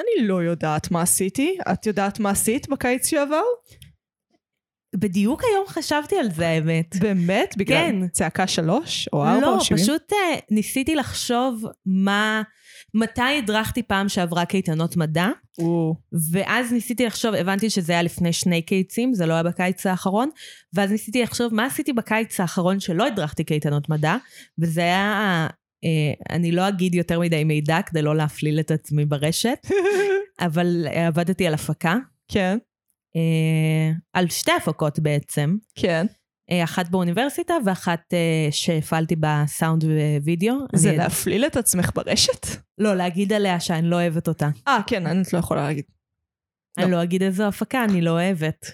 אני לא יודעת מה עשיתי. את יודעת מה עשית בקיץ שעבר? בדיוק היום חשבתי על זה, האמת. באמת? בגלל כן. צעקה שלוש או ארבע לא, או שבעים? פשוט אה, ניסיתי לחשוב מה... מתי הדרכתי פעם שעברה קייטנות מדע, או, ואז ניסיתי לחשוב, הבנתי שזה היה לפני שני קיצים, זה לא היה בקיץ האחרון, ואז ניסיתי לחשוב מה עשיתי בקיץ האחרון שלא הדרכתי קייטנות מדע, וזה היה, אני לא אגיד יותר מדי מידע כדי לא להפליל את עצמי ברשת, אבל אה, עבדתי על הפקה, כן, אה, על שתי הפקות בעצם, כן. אה, אחת באוניברסיטה ואחת אה, שהפעלתי בסאונד ווידאו. זה אני- להפליל את עצמך ברשת? לא, להגיד עליה שאני לא אוהבת אותה. אה, כן, אני לא יכולה להגיד. אני לא אגיד איזו הפקה, אני לא אוהבת.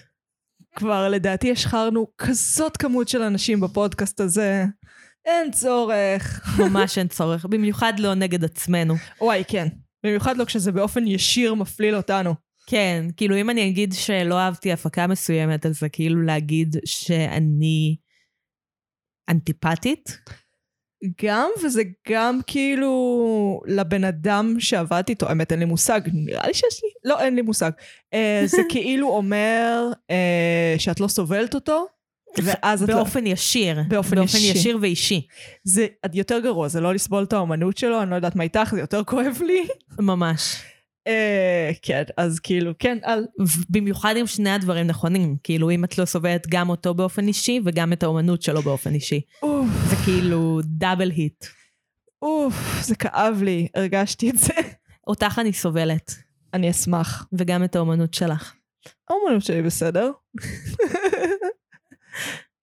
כבר לדעתי השחרנו כזאת כמות של אנשים בפודקאסט הזה. אין צורך. ממש אין צורך, במיוחד לא נגד עצמנו. וואי, כן. במיוחד לא כשזה באופן ישיר מפליל אותנו. כן, כאילו אם אני אגיד שלא אהבתי הפקה מסוימת, אז זה כאילו להגיד שאני אנטיפטית. גם, וזה גם כאילו לבן אדם שעבדתי איתו, האמת אין לי מושג, נראה לי שיש לי, לא, אין לי מושג. אה, זה כאילו אומר אה, שאת לא סובלת אותו, ואז את לא... באופן ישיר. באופן באופן אישי. ישיר ואישי. זה יותר גרוע, זה לא לסבול את האומנות שלו, אני לא יודעת מה איתך, זה יותר כואב לי. ממש. אה, כן, אז כאילו, כן, אל... במיוחד אם שני הדברים נכונים. כאילו, אם את לא סובלת גם אותו באופן אישי וגם את האומנות שלו באופן אישי. אוף, זה כאילו double hit. אוף, זה כאב לי, הרגשתי את זה. אותך אני סובלת, אני אשמח. וגם את האומנות שלך. האומנות שלי בסדר.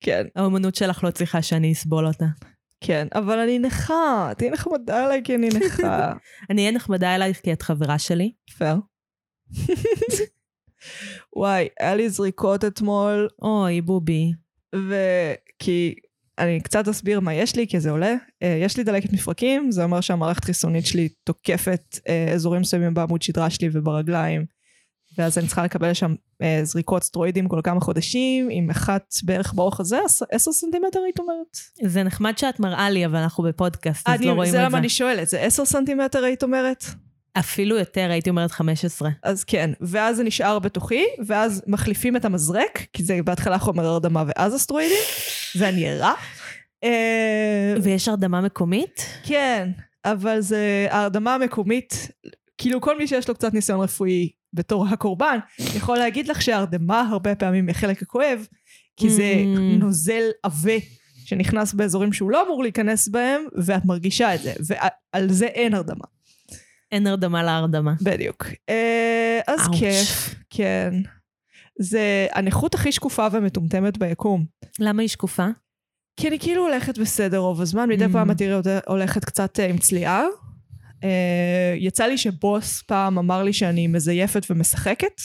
כן, האומנות שלך לא צריכה שאני אסבול אותה. כן, אבל אני נכה, תהיי נחמדה אליי כי אני נכה. אני אהיה נחמדה אלייך כי את חברה שלי. פייר. וואי, היה לי זריקות אתמול, אוי, בובי. וכי אני קצת אסביר מה יש לי, כי זה עולה. אה, יש לי דלקת מפרקים, זה אומר שהמערכת חיסונית שלי תוקפת אה, אזורים מסוימים בעמוד שדרה שלי וברגליים, ואז אני צריכה לקבל שם אה, זריקות סטרואידים כל כמה חודשים, עם אחת בערך באורך הזה, עש- עשר סנטימטר היית אומרת? זה נחמד שאת מראה לי, אבל אנחנו בפודקאסט, אז אני- לא רואים זה את למה זה. אני שואלת, זה עשר סנטימטר היית אומרת? אפילו יותר, הייתי אומרת 15. אז כן, ואז זה נשאר בתוכי, ואז מחליפים את המזרק, כי זה בהתחלה חומר הרדמה ואז אסטרואידים, ואני ערה. אה, ויש הרדמה מקומית? כן, אבל זה ההרדמה המקומית, כאילו כל מי שיש לו קצת ניסיון רפואי בתור הקורבן, יכול להגיד לך שההרדמה הרבה פעמים היא החלק הכואב, כי זה Mm. נוזל עבה שנכנס באזורים שהוא לא אמור להיכנס בהם, ואת מרגישה את זה, ועל זה אין הרדמה. אין הרדמה להרדמה. בדיוק. אה, אז. כיף, כן. זה הנכות הכי שקופה ומטומטמת ביקום. למה היא שקופה? כי אני כאילו הולכת בסדר רוב הזמן, מדי Mm. פעם את תראי הולכת קצת אה, עם צליעה. אה, יצא לי שבוס פעם אמר לי שאני מזייפת ומשחקת,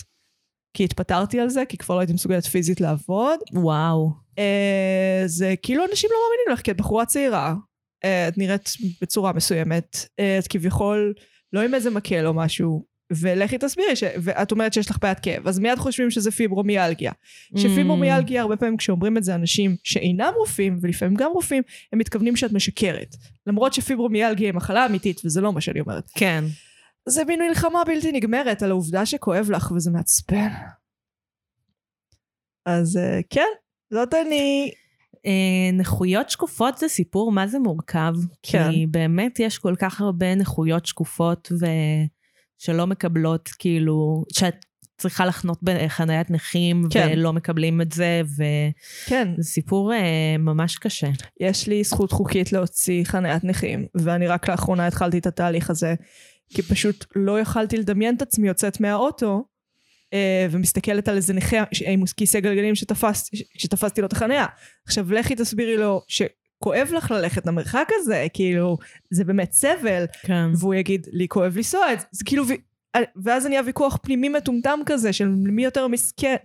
כי התפטרתי על זה, כי כבר לא הייתי מסוגלת פיזית לעבוד. וואו. אה, זה כאילו אנשים לא מאמינים לך, כי את בחורה צעירה, אה, את נראית בצורה מסוימת, אה, את כביכול לא עם איזה מקל או משהו, ולכי תסבירי, ש... ואת אומרת שיש לך בעיית כאב, אז מיד חושבים שזה פיברומיאלגיה. שפיברומיאלגיה, הרבה פעמים כשאומרים את זה אנשים שאינם רופאים, ולפעמים גם רופאים, הם מתכוונים שאת משקרת. למרות שפיברומיאלגיה היא מחלה אמיתית, וזה לא מה שאני אומרת. כן. זה מין מלחמה בלתי נגמרת על העובדה שכואב לך, וזה מעצבן. אז אה, כן, זאת אני. אה, נכויות שקופות זה סיפור מה זה מורכב. כן. כי באמת יש כל כך הרבה נכויות שקופות ו... שלא מקבלות, כאילו, שאת צריכה לחנות בחניית נכים כן. ולא מקבלים את זה, וזה כן, סיפור אה, ממש קשה. יש לי זכות חוקית להוציא חניית נכים, ואני רק לאחרונה התחלתי את התהליך הזה, כי פשוט לא יכלתי לדמיין את עצמי יוצאת מהאוטו, אה, ומסתכלת על איזה נכה ש- עם כיסא גלגלים שתפס, ש- שתפסתי לו את החניה. עכשיו לכי תסבירי לו שכואב לך ללכת למרחק הזה, כאילו, זה באמת סבל, כן. והוא יגיד, לי כואב לנסוע את זה, כאילו, ו- ואז נהיה ויכוח פנימי מטומטם כזה, של מי יותר מסכן.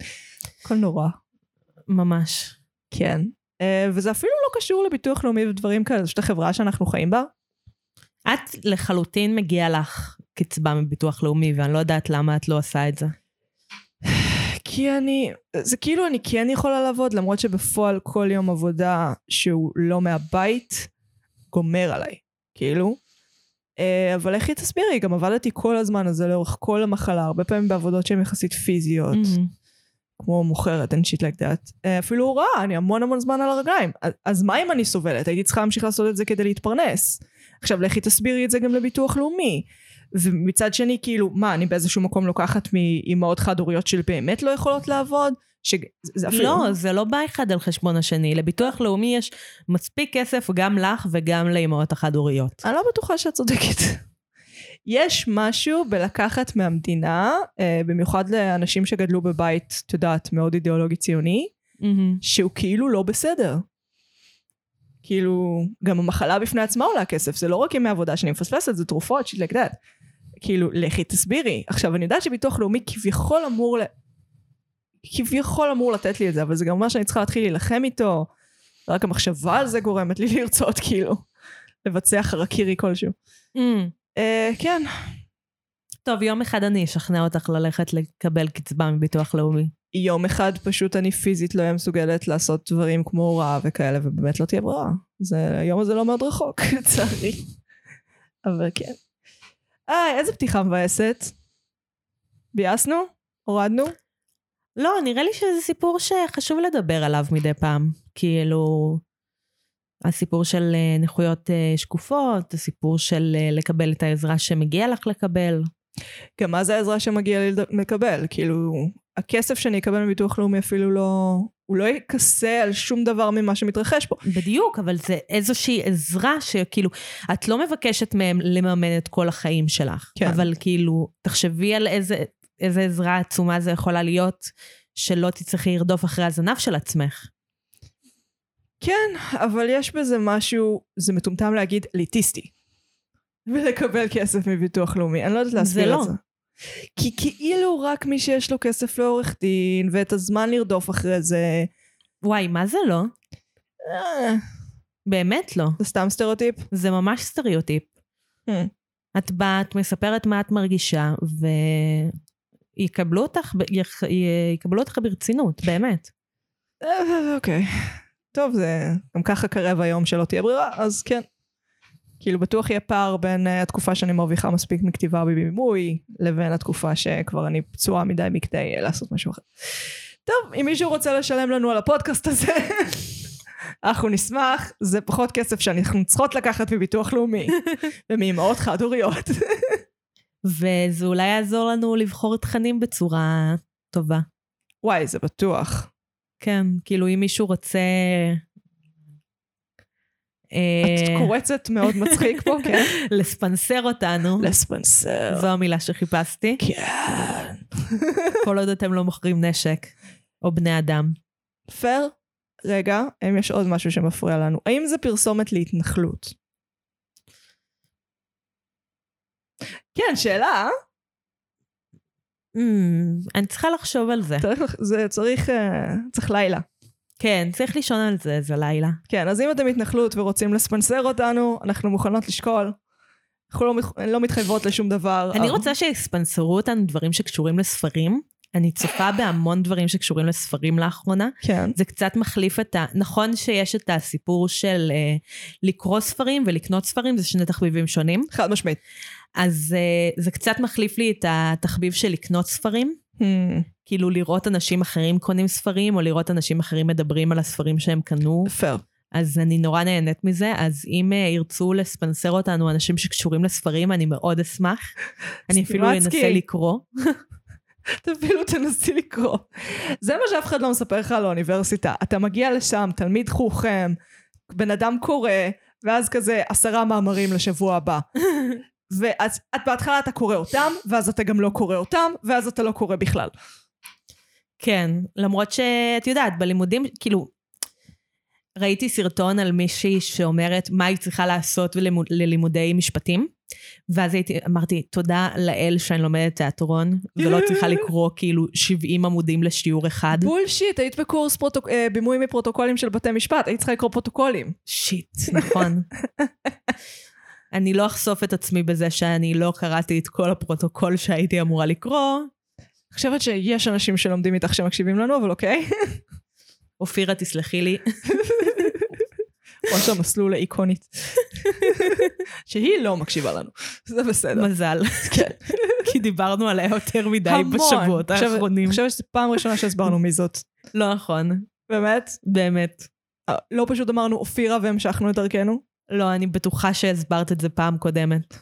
הכל נורא. ממש. כן. Uh, וזה אפילו לא קשור לביטוח לאומי ודברים כאלה, זאת החברה שאנחנו חיים בה. את לחלוטין מגיעה לך קצבה מביטוח לאומי, ואני לא יודעת למה את לא עושה את זה. כי אני, זה כאילו אני כן יכולה לעבוד, למרות שבפועל כל יום עבודה שהוא לא מהבית, גומר עליי, כאילו. אה, אבל לכי תסבירי, גם עבדתי כל הזמן הזה לאורך כל המחלה, הרבה פעמים בעבודות שהן יחסית פיזיות, מהמם. כמו מוכרת shit like that. אה, אפילו הוראה, אני המון המון זמן על הרגליים. אז מה אם אני סובלת? הייתי צריכה להמשיך לעשות את זה כדי להתפרנס. עכשיו לכי תסבירי את זה גם לביטוח לאומי. ומצד שני, כאילו, מה, אני באיזשהו מקום לוקחת מאימהות חד-הוריות שבאמת לא יכולות לעבוד? שזה זה אפילו... לא, זה לא בא אחד על חשבון השני. לביטוח לאומי יש מספיק כסף גם לך וגם לאימהות החד-הוריות. אני לא בטוחה שאת צודקת. יש משהו בלקחת מהמדינה, אה, במיוחד לאנשים שגדלו בבית, את יודעת, מאוד אידיאולוגי ציוני, מהמם. שהוא כאילו לא בסדר. כאילו, גם המחלה בפני עצמה עולה כסף, זה לא רק ימי עבודה שאני מפספסת, זה תרופות, שיט like that. כאילו, לכי תסבירי. עכשיו, אני יודעת שביטוח לאומי כביכול אמור ל... כביכול אמור לתת לי את זה, אבל זה גם אומר שאני צריכה להתחיל להילחם איתו. רק המחשבה על זה גורמת לי לרצות, כאילו, לבצע חרקירי כלשהו. אמ. אה, כן, טוב, יום אחד אני אשכנע אותך ללכת לקבל קצבה מביטוח לאומי. יום אחד פשוט אני פיזית לא אהיה מסוגלת לעשות דברים כמו הוראה וכאלה, ובאמת לא תהיה ברירה. זה, היום הזה לא מאוד רחוק, לצערי. אבל כן. אה, איזה פתיחה מבאסת. ביאסנו? הורדנו? לא, נראה לי שזה סיפור שחשוב לדבר עליו מדי פעם. כאילו, הסיפור של אה, נכויות אה, שקופות, הסיפור של אה, לקבל את העזרה שמגיע לך לקבל. גם מה זה העזרה שמגיע לי לקבל? כאילו, הכסף שאני אקבל מביטוח לאומי אפילו לא... הוא לא יכסה על שום דבר ממה שמתרחש פה. בדיוק, אבל זה איזושהי עזרה שכאילו, את לא מבקשת מהם לממן את כל החיים שלך. כן. אבל כאילו, תחשבי על איזה, איזה עזרה עצומה זה יכולה להיות, שלא תצטרכי לרדוף אחרי הזנב של עצמך. כן, אבל יש בזה משהו, זה מטומטם להגיד אליטיסטי. ולקבל כסף מביטוח לאומי. אני לא יודעת להסביר זה את לא. זה. כי כאילו רק מי שיש לו כסף לעורך דין, ואת הזמן לרדוף אחרי זה, וואי, מה זה לא? אה, באמת לא. זה סתם סטריאוטיפ. זה ממש סטריאוטיפ. Hmm. את באה, את מספרת מה את מרגישה, ויקבלו אותך, יח- יקבלו אותך ברצינות, באמת. אה, אוקיי. טוב, זה גם ככה קרב היום שלא תהיה ברירה, אז כן. כאילו בטוח יהיה פער בין אה, התקופה שאני מרוויחה מספיק מכתיבה בבימוי, לבין התקופה שכבר אני פצועה מדי מכדי אה, לעשות משהו אחר. טוב, אם מישהו רוצה לשלם לנו על הפודקאסט הזה, אנחנו נשמח, זה פחות כסף שאנחנו צריכות לקחת מביטוח לאומי, ומאמהות חד-הוריות. וזה אולי יעזור לנו לבחור תכנים בצורה טובה. וואי, זה בטוח. כן, כאילו אם מישהו רוצה... את אה, קורצת מאוד מצחיק פה, כן? לספנסר אותנו, לספנסר. זו המילה שחיפשתי, כן. כל עוד אתם לא מוכרים נשק, או בני אדם. פייר? רגע, האם יש עוד משהו שמפריע לנו? האם זה פרסומת להתנחלות? כן, שאלה? Mm, אני צריכה לחשוב על זה. צריך, זה צריך, אה, צריך לילה. כן, צריך לישון על זה איזה לילה. כן, אז אם אתם התנחלות ורוצים לספנסר אותנו, אנחנו מוכנות לשקול. אנחנו לא, מתח- לא מתחייבות לשום דבר. אני אבל- רוצה שיספנסרו אותנו דברים שקשורים לספרים. אני צופה בהמון דברים שקשורים לספרים לאחרונה. כן. זה קצת מחליף את ה... נכון שיש את הסיפור של אה, לקרוא ספרים ולקנות ספרים, זה שני תחביבים שונים. חד משמעית. אז אה, זה קצת מחליף לי את התחביב של לקנות ספרים. Hmm, כאילו לראות אנשים אחרים קונים ספרים, או לראות אנשים אחרים מדברים על הספרים שהם קנו. פייר. אז אני נורא נהנית מזה, אז אם אה, ירצו לספנסר אותנו אנשים שקשורים לספרים, אני מאוד אשמח. אני אפילו. אנסה לקרוא. אפילו תנסי לקרוא. זה מה שאף אחד לא מספר לך על האוניברסיטה. אתה מגיע לשם, תלמיד חוכם, בן אדם קורא, ואז כזה עשרה מאמרים לשבוע הבא. ואז את בהתחלה אתה קורא אותם, ואז אתה גם לא קורא אותם, ואז אתה לא קורא בכלל. כן, למרות שאת יודעת, בלימודים, כאילו, ראיתי סרטון על מישהי שאומרת מה היא צריכה לעשות ללימוד, ללימודי משפטים, ואז הייתי, אמרתי, תודה לאל שאני לומדת תיאטרון, ולא צריכה לקרוא כאילו 70 עמודים לשיעור אחד. bullshit, היית בקורס פרוטוק... אה, בימוי מפרוטוקולים של בתי משפט, היית צריכה לקרוא פרוטוקולים. shit, נכון. אני לא אחשוף את עצמי בזה שאני לא קראתי את כל הפרוטוקול שהייתי אמורה לקרוא. אני חושבת שיש אנשים שלומדים איתך שמקשיבים לנו, אבל אוקיי. אופירה, תסלחי לי. ראש המסלול האיקונית. שהיא לא מקשיבה לנו, זה בסדר. מזל. כן. כי דיברנו עליה יותר מדי המון. בשבועות האחרונים. אני חושבת שזו פעם ראשונה שהסברנו מי זאת. לא נכון, באמת? באמת. אה, לא פשוט אמרנו אופירה והמשכנו את דרכנו? לא, אני בטוחה שהסברת את זה פעם קודמת.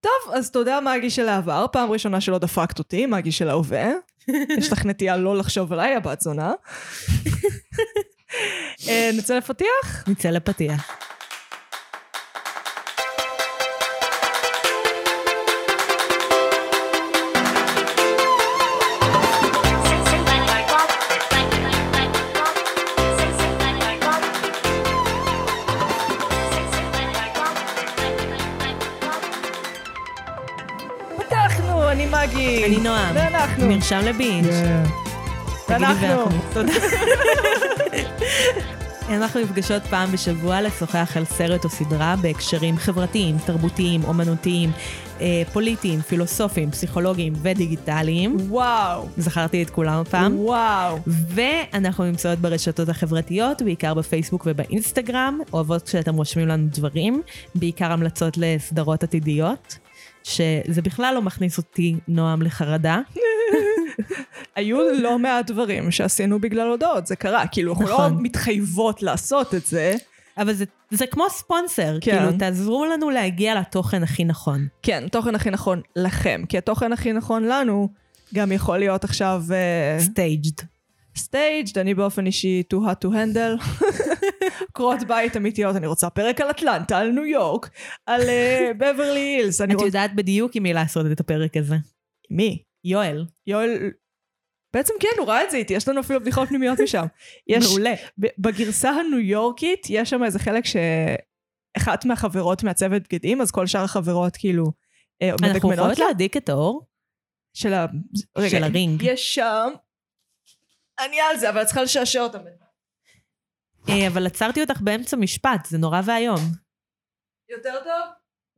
טוב, אז תודה מגי של העבר, פעם ראשונה שלא דפקת אותי, מגי של ההווה. יש לך נטייה לא לחשוב עליי, הבת זונה. אה, נצא לפתיח? נצא לפתיח. אני. אני נועם. ואנחנו. נרשם לבינג'. ואנחנו. תודה. אנחנו נפגשות פעם בשבוע לשוחח על סרט או סדרה בהקשרים חברתיים, תרבותיים, אומנותיים, אה, פוליטיים, פילוסופיים, פסיכולוגיים ודיגיטליים. וואו. זכרתי את כולם הפעם. וואו. ואנחנו נמצאות ברשתות החברתיות, בעיקר בפייסבוק ובאינסטגרם, אוהבות כשאתם רושמים לנו דברים, בעיקר המלצות לסדרות עתידיות, שזה בכלל לא מכניס אותי, נועם, לחרדה. היו לא מעט דברים שעשינו בגלל הודעות, זה קרה. כאילו, אנחנו לא נכון. מתחייבות לעשות את זה. אבל זה, זה כמו ספונסר, כן. כאילו, תעזרו לנו להגיע לתוכן הכי נכון. כן, התוכן הכי נכון לכם, כי התוכן הכי נכון לנו גם יכול להיות עכשיו Staged. Staged, אני באופן אישי too hot to handle. קרות בית אמיתיות, אני רוצה פרק על אטלנטה, על ניו יורק, על בברלי הילס. את. יודעת בדיוק עם מי לעשות את הפרק הזה. מי? יואל. יואל... בעצם כן, הוא ראה את זה איתי, יש לנו אפילו בדיחות פנימיות משם. יש... מעולה. בגרסה הניו יורקית, יש שם איזה חלק שאחת מהחברות מהצוות בגדים, אז כל שאר החברות כאילו אה, אנחנו מדקמנות יכולות לה. להדליק את האור של ה... רגע, של הרינג. יש שם... אני על זה, אבל את צריכה לשעשע אותם. אה, אבל עצרתי אותך באמצע משפט, זה נורא ואיום. יותר טוב?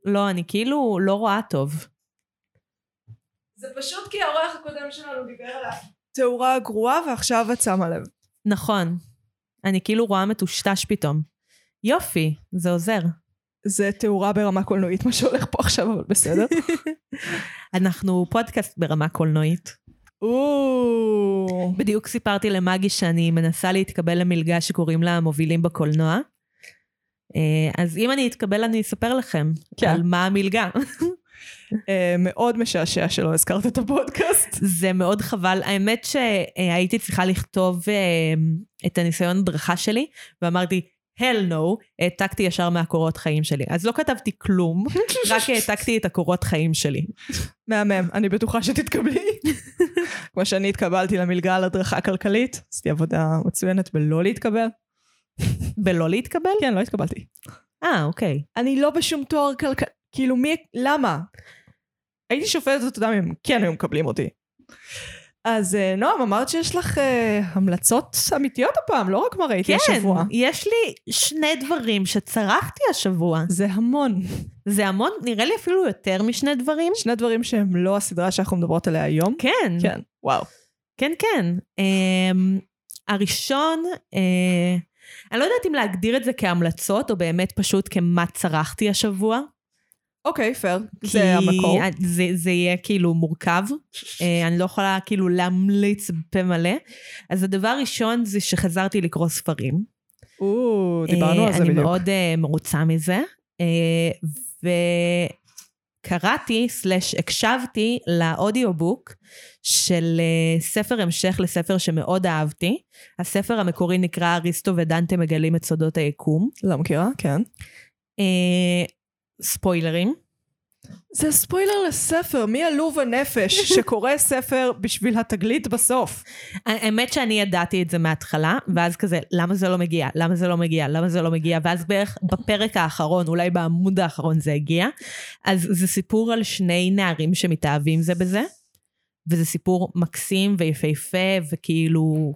לא, אני כאילו לא רואה טוב. זה פשוט כי האורח הקודם שלנו דיבר על התאורה הגרועה, ועכשיו את שמה לב. נכון. אני כאילו רואה מטושטש פתאום. יופי, זה עוזר. זה תאורה ברמה קולנועית, מה שהולך פה עכשיו, אבל בסדר. אנחנו פודקאסט ברמה קולנועית. או, בדיוק סיפרתי למגי שאני מנסה להתקבל למלגה שקוראים לה מובילים בקולנוע. אה, אז אם אני אתקבל אני אספר לכם כן. על מה המלגה. אה, מאוד משעשע שלא הזכרת את הפודקאסט. זה מאוד חבל. האמת שהייתי צריכה לכתוב אה, את הניסיון הדרכה שלי, ואמרתי, hell no, העתקתי ישר מהקורות חיים שלי. אז לא כתבתי כלום, רק העתקתי את הקורות חיים שלי. מהמם, אני בטוחה שתתקבלי. כמו שאני התקבלתי למלגה על הדרכה כלכלית, עשיתי עבודה מצוינת בלא להתקבל. בלא להתקבל? כן, לא התקבלתי. אה, אוקיי. אני לא בשום תואר כלכלי, כאילו מי, למה? הייתי שופטת, יודע, אם כן היו מקבלים אותי. אז אה, נועם, אמרת שיש לך אה, המלצות אמיתיות הפעם, לא רק מה ראיתי כן, השבוע. יש לי שני דברים שצרחתי השבוע. זה המון. זה המון, נראה לי אפילו יותר משני דברים. שני דברים שהם לא הסדרה שאנחנו מדברות עליה היום. כן, כן, וואו. כן, כן. Um, הראשון, uh, אני לא יודעת אם להגדיר את זה כהמלצות, או באמת פשוט כמה צרחתי השבוע. אוקיי, פייר. זה המקור. זה, זה יהיה כאילו מורכב. Uh, אני לא יכולה כאילו להמליץ בפה מלא. אז הדבר הראשון זה שחזרתי לקרוא ספרים. או, דיברנו אה, על זה אני בדיוק. מאוד uh, מרוצה מזה. וקראתי, סלש הקשבתי לאודיובוק של ספר המשך לספר שמאוד אהבתי. הספר המקורי נקרא אריסטו ודנטה מגלים את סודות היקום. לא מכירה, כן. Uh, ספוילרים. זה ספוילר לספר, מי עלוב הנפש שקורא ספר בשביל התגלית בסוף? האמת שאני ידעתי את זה מההתחלה, ואז כזה, למה זה לא מגיע? למה זה לא מגיע? למה זה לא מגיע? ואז בערך בפרק האחרון, אולי בעמוד האחרון זה הגיע. אז זה סיפור על שני נערים שמתאהבים זה בזה, וזה סיפור מקסים ויפהפה, וכאילו...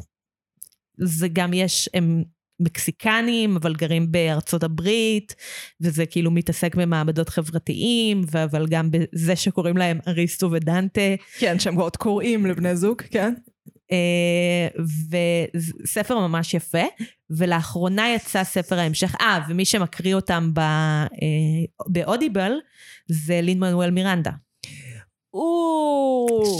זה גם יש, הם מקסיקנים, אבל גרים בארצות הברית, וזה כאילו מתעסק במעמדות חברתיים, אבל גם בזה שקוראים להם אריסטו ודנטה. כן, שהם עוד קוראים לבני זוג, כן. אה, וספר ממש יפה, ולאחרונה יצא ספר ההמשך, אה, ומי שמקריא אותם ב, אה, באודיבל זה לין מנואל מירנדה.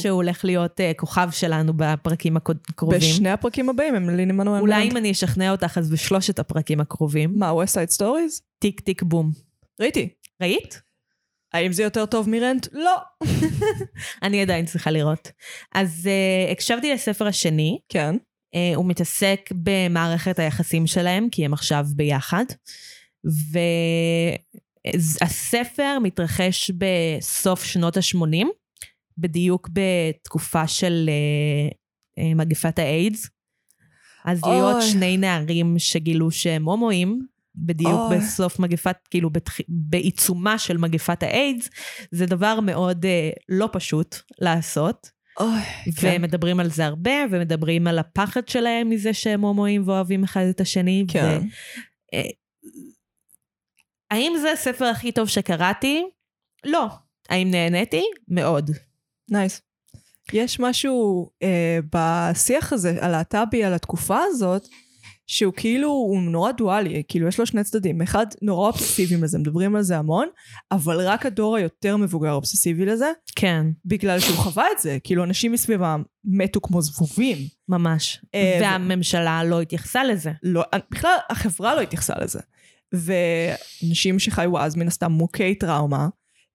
שהוא הולך להיות uh, כוכב שלנו בפרקים הקרובים. בשני הפרקים הבאים הם לין מנואל מירנדה. אולי אם אני אשכנע אותך אז בשלושת הפרקים הקרובים. מה, West Side Stories? טיק טיק בום. ראיתי. ראית? האם זה יותר טוב מרנט? לא. אני עדיין צריכה לראות. אז uh, הקשבתי לספר השני. כן. Uh, הוא מתעסק במערכת היחסים שלהם, כי הם עכשיו ביחד. והספר מתרחש בסוף שנות ה-80, בדיוק בתקופה של uh, uh, מגפת האיידס. אז להיות שני נערים שגילו שהם הומואים, בדיוק oh. בסוף מגפת, כאילו בתח... בעיצומה של מגפת האיידס, זה דבר מאוד uh, לא פשוט לעשות. כן. ומדברים על זה הרבה, ומדברים על הפחד שלהם מזה שהם הומואים ואוהבים אחד את השני. כן. ו... Uh, האם זה הספר הכי טוב שקראתי? לא. האם נהניתי? מאוד. nice. Nice. יש משהו uh, בשיח הזה, הלהט"בי, על התקופה הזאת, שהוא כאילו, הוא נורא דואלי, כאילו יש לו שני צדדים. אחד, נורא אובססיבי לזה, מדברים על זה המון, אבל רק הדור היותר מבוגר אובססיבי לזה. כן. בגלל שהוא חווה את זה, כאילו אנשים מסביבם מתו כמו זבובים. ממש. אה, והממשלה ו... לא התייחסה לזה. לא, בכלל החברה לא התייחסה לזה. ואנשים שחיו אז מן הסתם מוכי טראומה,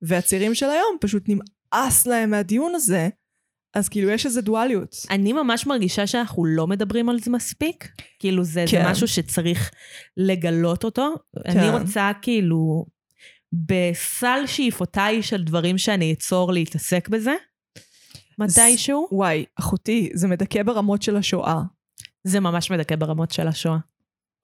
והצעירים של היום פשוט נמאס להם מהדיון הזה. אז כאילו יש איזה דואליות. אני ממש מרגישה שאנחנו לא מדברים על זה מספיק. כאילו זה, כן. זה משהו שצריך לגלות אותו. כן. אני רוצה כאילו, בסל שאיפותיי של דברים שאני אצור להתעסק בזה, מתישהו. וואי, אחותי, זה מדכא ברמות של השואה. זה ממש מדכא ברמות של השואה.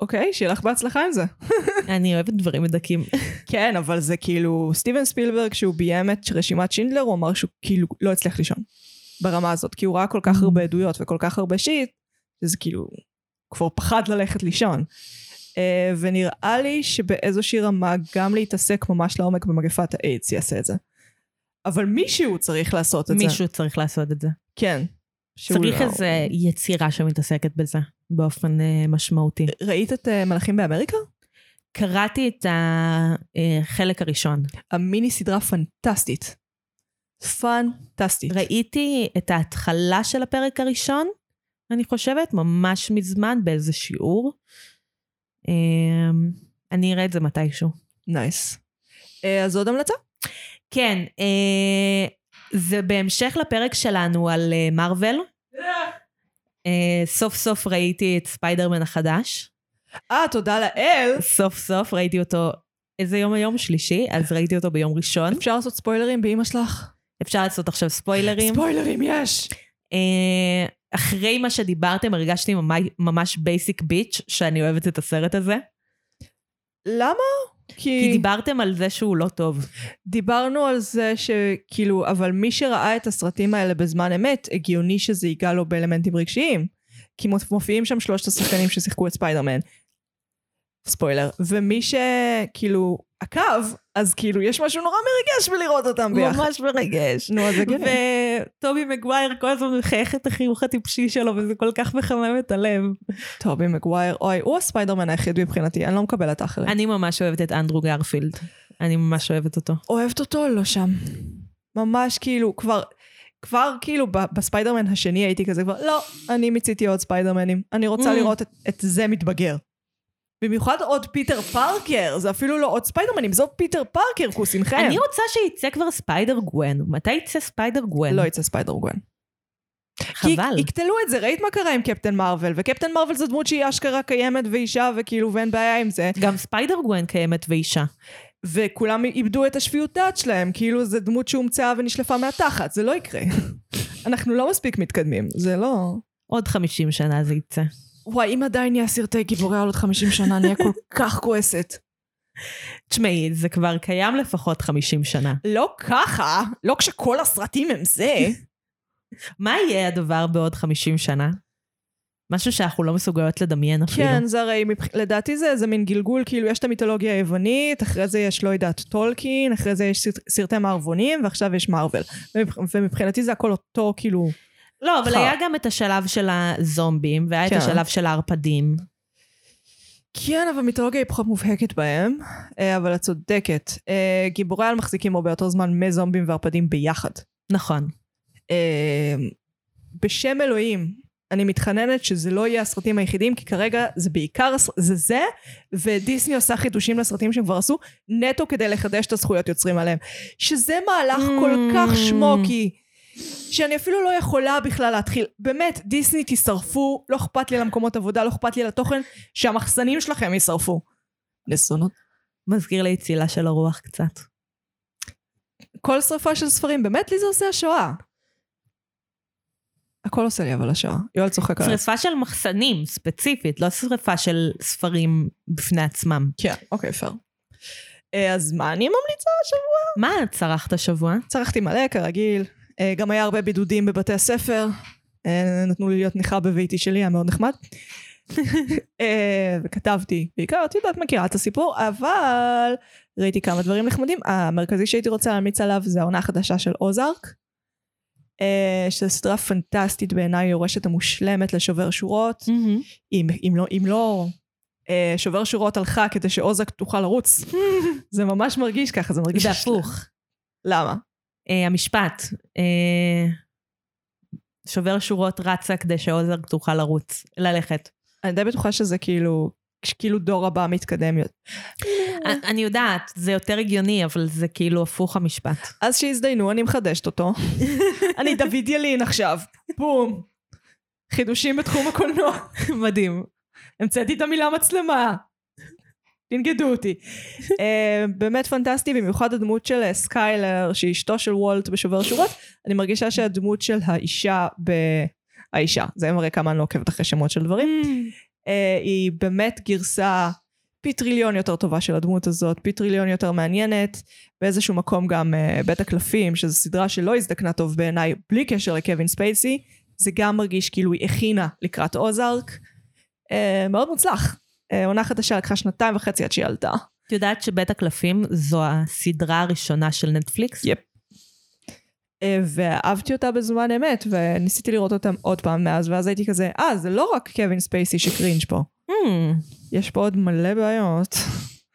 אוקיי, שיהיה לך בהצלחה עם זה. אני אוהבת דברים מדכאים. כן, אבל זה כאילו, סטיבן ספילברג, כשהוא ביים את רשימת שינדלר, הוא אמר שהוא כאילו לא הצליח לישון. ברמה הזאת, כי הוא ראה כל כך mm. הרבה עדויות וכל כך הרבה שיט, שזה כאילו, כבר פחד ללכת לישון. Uh, ונראה לי שבאיזושהי רמה גם להתעסק ממש לעומק במגפת האיידס יעשה את זה. אבל מישהו צריך לעשות את מישהו זה. מישהו צריך לעשות את זה. כן. צריך לא... איזה יצירה שמתעסקת בזה באופן uh, משמעותי. ראית את uh, מלאכים באמריקה? קראתי את החלק הראשון. המיני סדרה פנטסטית. פנטסטית. ראיתי את ההתחלה של הפרק הראשון, אני חושבת, ממש מזמן באיזה שיעור. אמ, אני אראה את זה מתישהו. nice. Nice. אה, אז עוד המלצה? כן, אה, זה בהמשך לפרק שלנו על מארוול. אה, סוף סוף ראיתי את ספיידרמן החדש. אה, תודה לאל. סוף סוף ראיתי אותו, איזה יום היום? שלישי, אז ראיתי אותו ביום ראשון. אפשר לעשות ספוילרים באמא שלך? אפשר לעשות עכשיו ספוילרים. ספוילרים, יש! אה, אחרי מה שדיברתם, הרגשתי ממש basic bitch שאני אוהבת את הסרט הזה. למה? כי... כי דיברתם על זה שהוא לא טוב. דיברנו על זה שכאילו, אבל מי שראה את הסרטים האלה בזמן אמת, הגיוני שזה ייגע לו באלמנטים רגשיים. כי מופיעים שם שלושת השחקנים ששיחקו את ספיידרמן. ספוילר. ומי שכאילו עקב, אז כאילו יש משהו נורא מרגש בלראות אותם ביחד. ממש מרגש. נו, אז הגיוני. וטובי מגווייר כל הזמן מחייך את החיוך הטיפשי שלו, וזה כל כך מחמם את הלב. טובי מגווייר, אוי, הוא הספיידרמן היחיד מבחינתי, אני לא מקבלת האחרים. אני ממש אוהבת את אנדרו גרפילד. אני ממש אוהבת אותו. אוהבת אותו? לא שם. ממש כאילו, כבר... כבר כאילו בספיידרמן השני הייתי כזה כבר, לא, אני מיציתי עוד ספיידרמנים. אני רוצה mm. לראות את, את זה מתבגר. במיוחד עוד פיטר פארקר, זה אפילו לא עוד ספיידרמנים, זה עוד פיטר פארקר, כוסימכם. אני רוצה שיצא כבר ספיידר גוון. מתי יצא ספיידר גוון? לא יצא ספיידר גוון. חבל. כי יקטלו את זה, ראית מה קרה עם קפטן מרוויל, וקפטן מרוויל זו דמות שהיא אשכרה קיימת ואישה, וכאילו, ואין בעיה עם זה. גם ספיידר גוון קיימת ואישה. וכולם איבדו את השפיות דעת שלהם, כאילו זה דמות שהומצאה ונשלפה מהתחת, זה לא יקרה. אנחנו לא מספיק מתקדמים, זה לא... עוד 50 שנה זה יצא. וואי, אם עדיין יהיה סרטי גיבורי על עוד 50 שנה, אני אהיה כל כך כועסת. תשמעי, זה כבר קיים לפחות 50 שנה. לא ככה, לא כשכל הסרטים הם זה. מה יהיה הדבר בעוד 50 שנה? משהו שאנחנו לא מסוגלות לדמיין אפילו. כן, זה הרי, לדעתי זה איזה מין גלגול, כאילו יש את המיתולוגיה היוונית, אחרי זה יש, לא יודעת, טולקין, אחרי זה יש סרטי מערבונים, ועכשיו יש מארוול. ומבחינתי זה הכל אותו, כאילו... לא, אבל. היה גם את השלב של הזומבים, והיה את כן. השלב של הערפדים. כן, אבל מיתולוגיה היא פחות מובהקת בהם, אה, אבל את צודקת. אה, גיבורי על מחזיקים הרבה יותר זמן מזומבים וערפדים ביחד. נכון. אה, בשם אלוהים, אני מתחננת שזה לא יהיה הסרטים היחידים, כי כרגע זה בעיקר, זה זה, ודיסני עושה חידושים לסרטים שהם כבר עשו, נטו כדי לחדש את הזכויות יוצרים עליהם. שזה מהלך כל כך Mm. שמוקי, שאני אפילו לא יכולה בכלל להתחיל. באמת, דיסני תשרפו, לא אכפת לי למקומות עבודה, לא אכפת לי לתוכן, שהמחסנים שלכם יישרפו. נסונות. מזכיר לי צילה של הרוח קצת. כל שרפה של ספרים, באמת לי זה עושה השואה. הכל עושה לי אבל השואה. יואל צוחק עליי. שריפה של מחסנים, ספציפית, לא שריפה של ספרים בפני עצמם. כן, אוקיי, פייר. אה, אז מה אני ממליצה השבוע? מה צרחת השבוע? צרכתי מלא, כרגיל. אה, גם היה הרבה בידודים בבתי הספר. אה, נתנו לי להיות ניחה בביתי שלי, היה מאוד נחמד. אה, וכתבתי, בעיקר, את יודעת, מכירה את הסיפור, אבל ראיתי כמה דברים נחמדים. המרכזי שהייתי רוצה להמליץ עליו זה העונה החדשה של אוזארק. שזו סדרה פנטסטית בעיניי, יורשת המושלמת לשובר שורות. אם, אם לא, אם לא שובר שורות הלכה כדי שאוזק תוכל לרוץ, זה ממש מרגיש ככה, זה מרגיש... זה הפוך. למה? אה, המשפט, אה, שובר שורות רצה כדי שעוזר תוכל לרוץ, ללכת. אני די בטוחה שזה כאילו, כאילו דור הבא מתקדם יותר. א- אני יודעת, זה יותר הגיוני, אבל זה כאילו הפוך המשפט. אז שיזדיינו, אני מחדשת אותו. אני דוד ילין עכשיו, בום. חידושים בתחום הקולנוע. מדהים. המצאתי את המילה מצלמה. תגידו אותי. uh, באמת פנטסטי, במיוחד הדמות של אה, סקיילר, שהיא אשתו של וולט בשובר שורות. אני מרגישה שהדמות של האישה ב... האישה, זה מראה כמה אני לא עוקבת אחרי שמות של דברים. uh, היא באמת גרסה פי טריליון יותר טובה של הדמות הזאת, פי טריליון יותר מעניינת. באיזשהו מקום גם uh, בית הקלפים, שזו סדרה שלא הזדקנה טוב בעיניי, בלי קשר לקווין ספייסי, זה גם מרגיש כאילו היא הכינה לקראת אוזארק. Uh, מאוד מוצלח. Uh, עונה חדשה לקחה שנתיים וחצי עד שהיא עלתה. את יודעת שבית הקלפים זו הסדרה הראשונה של נטפליקס? Yep. Uh, ואהבתי אותה בזמן אמת, וניסיתי לראות אותה עוד פעם מאז, ואז הייתי כזה, אה, זה לא רק קווין ספייסי ש cringe פה. Hmm, יש פה עוד מלא בעיות.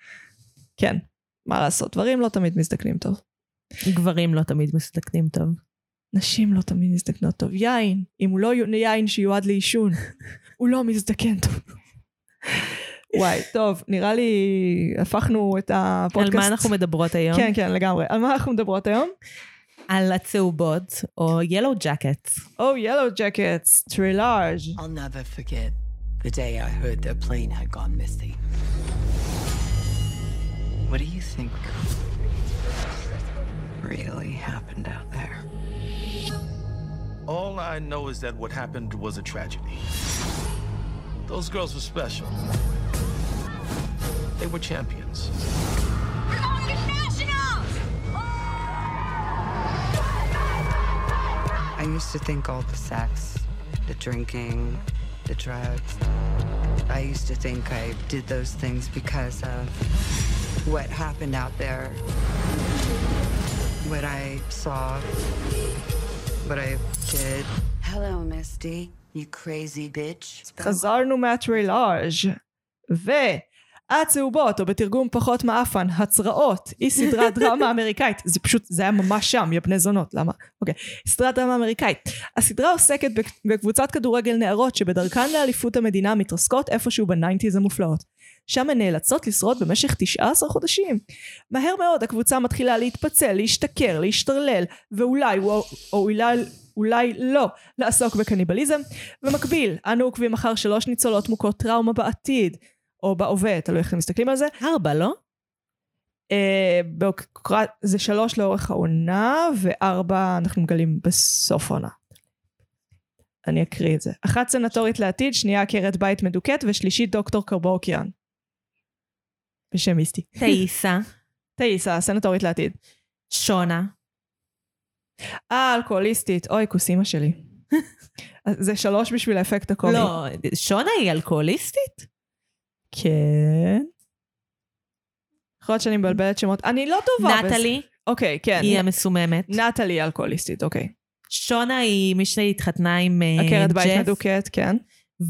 כן, מה לעשות, דברים לא תמיד מזדקנים טוב. גברים לא תמיד מסתכנים טוב. נשים לא תמיד מזדקנות טוב. יין, אם הוא לא יין שיועד לעישון, הוא לא מזדקן טוב. וואי, טוב, נראה לי הפכנו את הפודקאסט. על מה אנחנו מדברות היום? כן, כן, לגמרי. על מה אנחנו מדברות היום? על הצהובות, או ילו ג'קט. Oh, yellow jackets, טרילאז'. I'll never forget the day I heard their plane had gone missing. What do you think really happened out there? All I know is that what happened was a tragedy. Those girls were special. They were champions. I used to think all the sex, the drinking, the drugs, I used to think I did those things because of what happened out there. What I saw, what I did. Hello, Misty, you crazy bitch. חזרנו מהטרילאז' והצהובות, או בתרגום פחות מעפן, הצרעות, היא סדרת דרמה אמריקאית. זה פשוט, זה היה ממש שם, יא בני זונות, למה? אוקיי. סדרת דרמה אמריקאית. הסדרה עוסקת בק- בקבוצת כדורגל נערות שבדרכן לאליפות המדינה מתרסקות איפשהו בניינטיז המופלאות. שם הן נאלצות לשרוד במשך 19 חודשים. מהר מאוד הקבוצה מתחילה להתפצל, להשתכר, להשתרלל, ואולי, או, או אולי, אולי לא, לעסוק בקניבליזם. במקביל, אנו עוקבים אחר שלוש ניצולות מוכות טראומה בעתיד, או בהווה, תלוי איך אתם מסתכלים על זה. ארבע, לא? אה, באוקרא... זה שלוש לאורך העונה, וארבע אנחנו מגלים בסוף העונה. אני אקריא את זה. אחת סנטורית לעתיד, שנייה עקרת בית מדוכאת, ושלישית דוקטור קרבוקיאן. בשם מיסטי. תאיסה, תאיסה, סנטורית לעתיד. שונה, אה, אלכוהוליסטית. אוי, כוס אימא שלי. זה שלוש בשביל האפקט הקומי. לא, שונה היא אלכוהוליסטית? כן. יכול להיות שאני מבלבלת שמות. אני לא טובה. נטלי אוקיי, כן. היא המסוממת. נטלי אלכוהוליסטית, אוקיי. שונה היא מי שהתחתנה עם אה, עקרת בית ג'ף, מדוכאת, כן.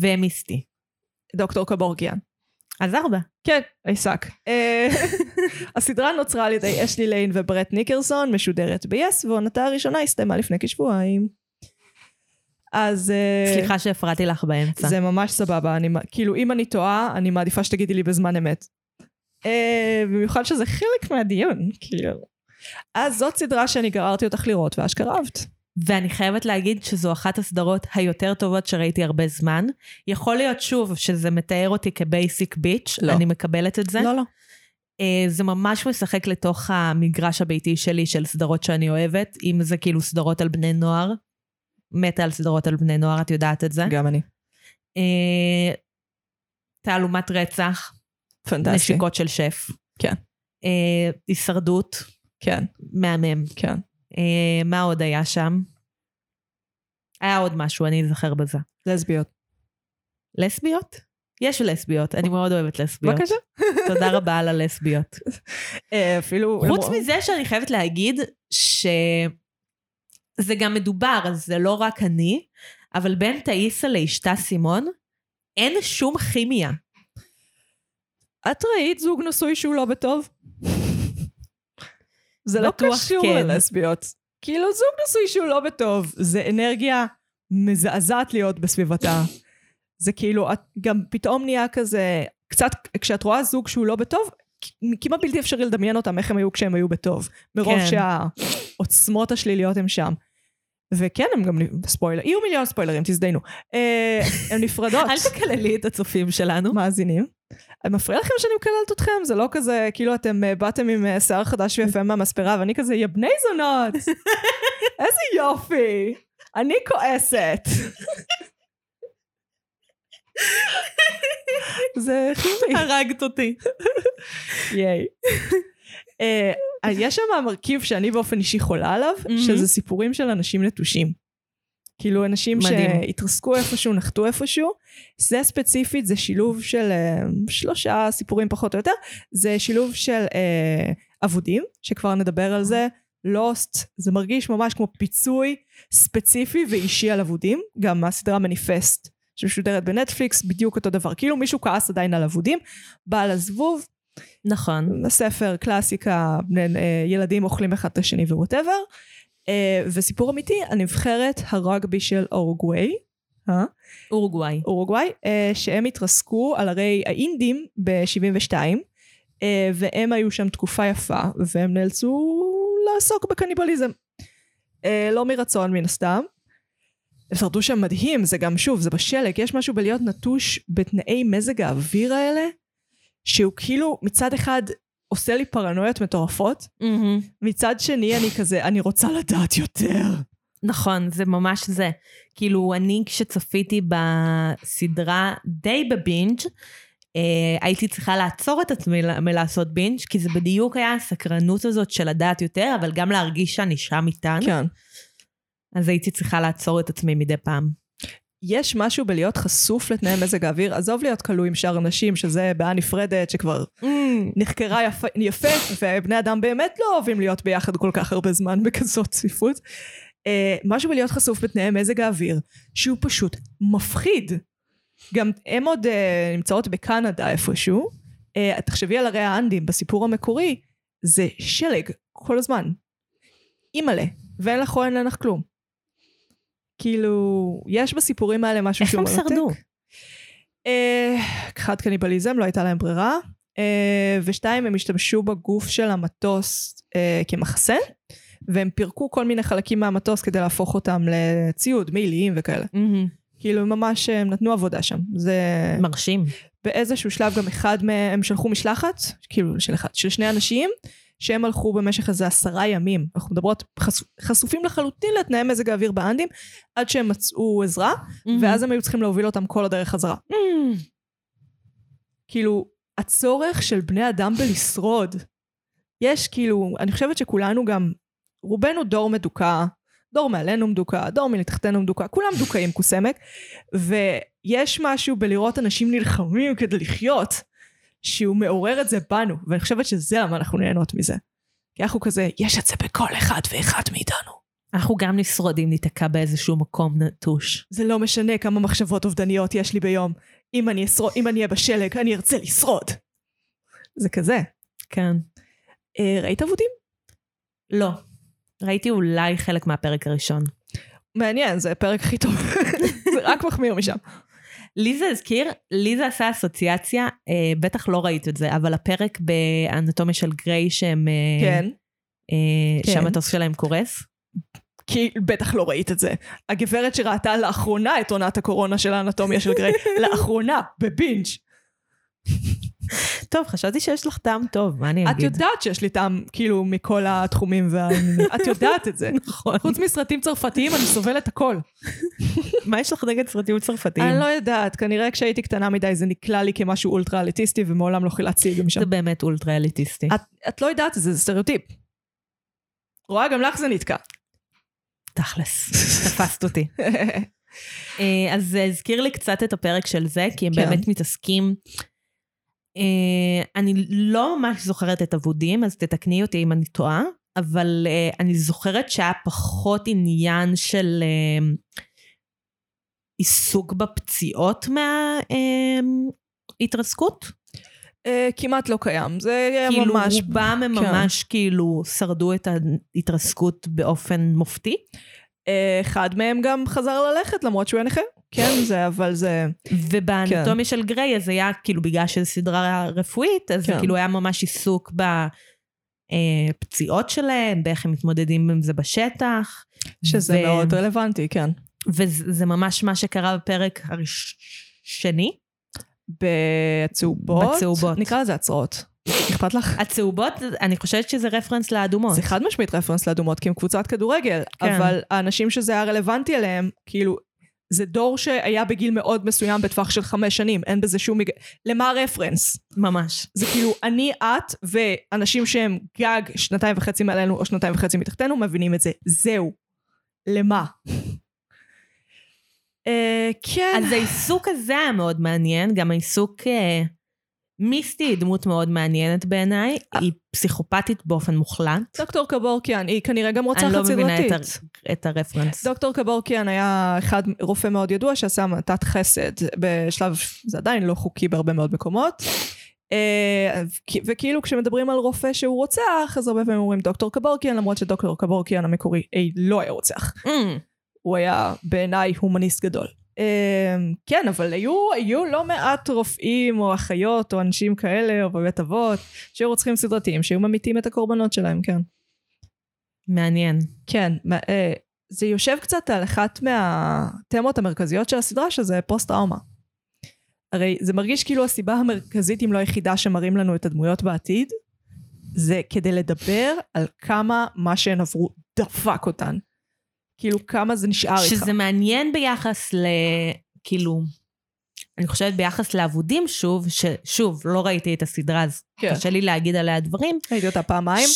ומיסטי. דוקטור קבורגיאן. אז ארבע. כן, עיסק. אה, הסדרה נוצרה על ידי אשלי ליין וברט ניקרסון, משודרת ב-yes, ועונתה הראשונה הסתיימה לפני כשבועיים. אז... אה, סליחה שהפרעתי לך באמצע. זה ממש סבבה, אני, כאילו אם אני טועה, אני מעדיפה שתגידי לי בזמן אמת. אה, במיוחד שזה חלק מהדיון, כאילו. אז זאת סדרה שאני גררתי אותך לראות, ואשכרה אהבת. ואני חייבת להגיד שזו אחת הסדרות היותר טובות שראיתי הרבה זמן. יכול להיות שוב שזה מתאר אותי כבייסיק ביץ', לא. אני מקבלת את זה. לא, לא. אה, זה ממש משחק לתוך המגרש הביתי שלי של סדרות שאני אוהבת, אם זה כאילו סדרות על בני נוער. מתה על סדרות על בני נוער, את יודעת את זה. גם אני. אה, תעלומת רצח, פנטסטי. נשיקות של שף. כן. אה, הישרדות, כן, מהמם. כן. אה, מה עוד היה שם? היה עוד משהו, אני אזכר בזה. לסביות. לסביות? יש לסביות, אני מאוד אוהבת לסביות. בבקשה. תודה רבה על הלסביות. אה, אפילו... חוץ מזה שאני חייבת להגיד שזה גם מדובר, אז זה לא רק אני, אבל בין תאיסה לאשתה סימון, אין שום כימיה. את ראית זוג נשוי שהוא לא בטוב? זה לא קשור כן. ללסביות. כאילו זוג נשוי שהוא לא בטוב, זה אנרגיה מזעזעת להיות בסביבתה. זה כאילו, את גם פתאום נהיה כזה, קצת, כשאת רואה זוג שהוא לא בטוב, כמעט בלתי אפשרי לדמיין אותם איך הם היו כשהם היו בטוב. מרוב כן. שהעוצמות השליליות הם שם. וכן, הם גם, ספוילר, יהיו מיליון ספוילרים, תזדיינו. אה, הן נפרדות. אל תקללי את הצופים שלנו. מאזינים. מפריע לכם שאני מקללת אתכם? זה לא כזה, כאילו אתם אה, באתם עם אה, שיער חדש ויפה מהמספרה, ואני כזה, יא בני זונות! איזה יופי! אני כועסת. זה חיובי. הרגת אותי. ייי. אה, יש שם מרכיב שאני באופן אישי חולה עליו, מהמם. שזה סיפורים של אנשים נטושים. כאילו אנשים מדהים. שהתרסקו איפשהו, נחתו איפשהו. זה ספציפית, זה שילוב של אה, שלושה סיפורים פחות או יותר. זה שילוב של אה, אבודים, שכבר נדבר על זה. לוסט, זה מרגיש ממש כמו פיצוי ספציפי ואישי על אבודים. גם הסדרה מניפסט שמשודרת בנטפליקס, בדיוק אותו דבר. כאילו מישהו כעס עדיין על אבודים, בעל הזבוב, נכון. ספר קלאסיקה, אה, ילדים אוכלים אחד את השני וווטאבר. אה, וסיפור אמיתי, הנבחרת הרגבי של אורוגוואי, אה? אורוגוואי. אורוגוואי, אה, שהם התרסקו על הרי האינדים ב-72, אה, והם היו שם תקופה יפה, והם נאלצו לעסוק בקניבליזם. אה, לא מרצון מן הסתם. הם שרדו שם מדהים, זה גם שוב, זה בשלג, יש משהו בלהיות נטוש בתנאי מזג האוויר האלה, שהוא כאילו מצד אחד עושה לי פרנויות מטורפות, מהמם. מצד שני אני כזה, אני רוצה לדעת יותר. נכון, זה ממש זה. כאילו, אני כשצפיתי בסדרה די בבינג', אה, הייתי צריכה לעצור את עצמי מלעשות בינג', כי זה בדיוק היה הסקרנות הזאת של לדעת יותר, אבל גם להרגיש שאני שם איתן. כן. אז הייתי צריכה לעצור את עצמי מדי פעם. יש משהו בלהיות חשוף לתנאי מזג האוויר, עזוב להיות כלוא עם שאר אנשים, שזה בעיה נפרדת, שכבר נחקרה יפה, יפה, ובני אדם באמת לא אוהבים להיות ביחד כל כך הרבה זמן בכזאת צפיפות. Uh, משהו בלהיות חשוף בתנאי מזג האוויר, שהוא פשוט מפחיד. גם הם עוד uh, נמצאות בקנדה איפשהו. Uh, תחשבי על הרי האנדים, בסיפור המקורי, זה שלג כל הזמן. אימא'לה, ואין לך או אין לך כלום. כאילו, יש בסיפורים האלה משהו איך שהוא הם מרתק. שרדו? אה, אחד קניבליזם, לא הייתה להם ברירה. אה, ושתיים, הם השתמשו בגוף של המטוס אה, כמחסה, והם פירקו כל מיני חלקים מהמטוס כדי להפוך אותם לציוד, מעיליים וכאלה. כאילו, הם ממש, הם נתנו עבודה שם. זה... מרשים. באיזשהו שלב גם אחד מהם, הם שלחו משלחת, כאילו של אחד, של שני אנשים, שהם הלכו במשך איזה עשרה ימים. אנחנו מדברות חשופ, חשופים לחלוטין לתנאי מזג האוויר באנדים, עד שהם מצאו עזרה, ואז הם היו צריכים להוביל אותם כל הדרך חזרה. מהמם. כאילו, הצורך של בני אדם בלשרוד. יש כאילו, אני חושבת שכולנו גם, רובנו דור מדוכא, דור מעלינו מדוכא, דור מתחתנו מדוכא, כולם מדוכאים כוסמק, ויש משהו בלראות אנשים נלחמים כדי לחיות, שהוא מעורר את זה בנו, ואני חושבת שזה למה אנחנו נהנות מזה. כי אנחנו כזה, יש את זה בכל אחד ואחד מאיתנו. אנחנו גם נשרוד אם ניתקע באיזשהו מקום נטוש. זה לא משנה כמה מחשבות אובדניות יש לי ביום. אם אני, אשרוד, אם אני אהיה בשלג, אני ארצה לשרוד. זה כזה. כן. אה, ראית אבודים? לא. ראיתי אולי חלק מהפרק הראשון. מעניין, זה הפרק הכי טוב. זה רק מחמיר משם. לי זה הזכיר, לי זה עשה אסוציאציה, אה, בטח לא ראית את זה, אבל הפרק באנטומיה של גריי שהם... אה, כן. אה, כן. שהמטוס שלהם קורס. כי בטח לא ראית את זה. הגברת שראתה לאחרונה את עונת הקורונה של האנטומיה של גריי, לאחרונה, בבינג'. טוב, חשבתי שיש לך טעם טוב, מה אני את אגיד? יודעת שיש לי טעם, כאילו, מכל התחומים והעניינים. את יודעת את זה. נכון. חוץ מסרטים צרפתיים, אני סובלת הכל. מה יש לך נגד סרטים צרפתיים? אני לא יודעת, כנראה כשהייתי קטנה מדי זה נקלע לי כמשהו אולטרה אליטיסטי, ומעולם לא חילצתי גם שם. זה באמת אולטרה אליטיסטי. את, את לא יודעת את זה, זה סטריאוטיפ. רואה, גם לך זה נתקע. תכלס, תפסת אותי. אה, אז זה הזכיר לי קצת את הפרק של זה, כי הם כן. באמת מתעסקים... אה, אני לא ממש זוכרת את אבודים, אז תתקני אותי אם אני טועה, אבל אה, אני זוכרת שהיה פחות עניין של אה, עיסוק בפציעות מההתרסקות. כמעט לא קיים, זה כאילו ממש... רובם הם כן. ממש כאילו שרדו את ההתרסקות באופן מופתי. אה, אחד מהם גם חזר ללכת, למרות שהוא היה נכה. כן, זה, אבל זה... ובאנטומיה של גריי, אז היה כאילו בגלל שזו סדרה רפואית, אז זה כן. כאילו היה ממש עיסוק בפציעות שלהם, באיך הם מתמודדים עם זה בשטח. שזה ו- מאוד רלוונטי, כן. וזה ממש מה שקרה בפרק הראשני. בצהובות. בצהובות. נקרא לזה הצרעות. אכפת לך? הצהובות, אני חושבת שזה רפרנס לאדומות. זה חד משמעית רפרנס לאדומות, כי הם קבוצת כדורגל, כן. אבל האנשים שזה היה רלוונטי אליהם, כאילו, זה דור שהיה בגיל מאוד מסוים בטווח של חמש שנים, אין בזה שום... מג... למה הרפרנס? ממש. זה כאילו, אני, את, ואנשים שהם גג שנתיים וחצי מעלינו או שנתיים וחצי מתחתנו, מבינים את זה. זהו. למה? אה, כן. אז העיסוק הזה היה מאוד מעניין, גם העיסוק... אה, מיסטי היא דמות מאוד מעניינת בעיניי, היא פסיכופתית באופן מוחלט. דוקטור קבורקיאן, היא כנראה גם רוצחת אני לא סדרתית. מבינה את, הר... את הרפרנס. דוקטור קבורקיאן היה אחד, רופא מאוד ידוע שעשה מתת חסד בשלב, זה עדיין לא חוקי בהרבה מאוד מקומות. אה, וכ- וכאילו כשמדברים על רופא שהוא רוצח, אז הרבה פעמים אומרים דוקטור קבורקיאן, למרות שדוקטור קבורקיאן המקורי אי, לא היה רוצח. Mm, הוא היה בעיניי הומניסט גדול. אה, כן, אבל היו, היו לא מעט רופאים או אחיות או אנשים כאלה, או בבית אבות, שהיו רוצחים סדרתיים, שהיו ממיתים את הקורבנות שלהם, כן. מעניין. כן, אה, זה יושב קצת על אחת מהתמות המרכזיות של הסדרה, שזה פוסט-טראומה. הרי זה מרגיש כאילו הסיבה המרכזית, אם לא היחידה, שמראים לנו את הדמויות בעתיד, זה כדי לדבר על כמה מה שהן עברו דפק אותן. כאילו, כמה זה נשאר איתך. שזה מעניין ביחס ל... כאילו, אני חושבת ביחס לאבודים שוב, ששוב, לא ראיתי את הסדרה, אז כן. קשה לי להגיד עליה דברים. ראיתי אותה פעמיים,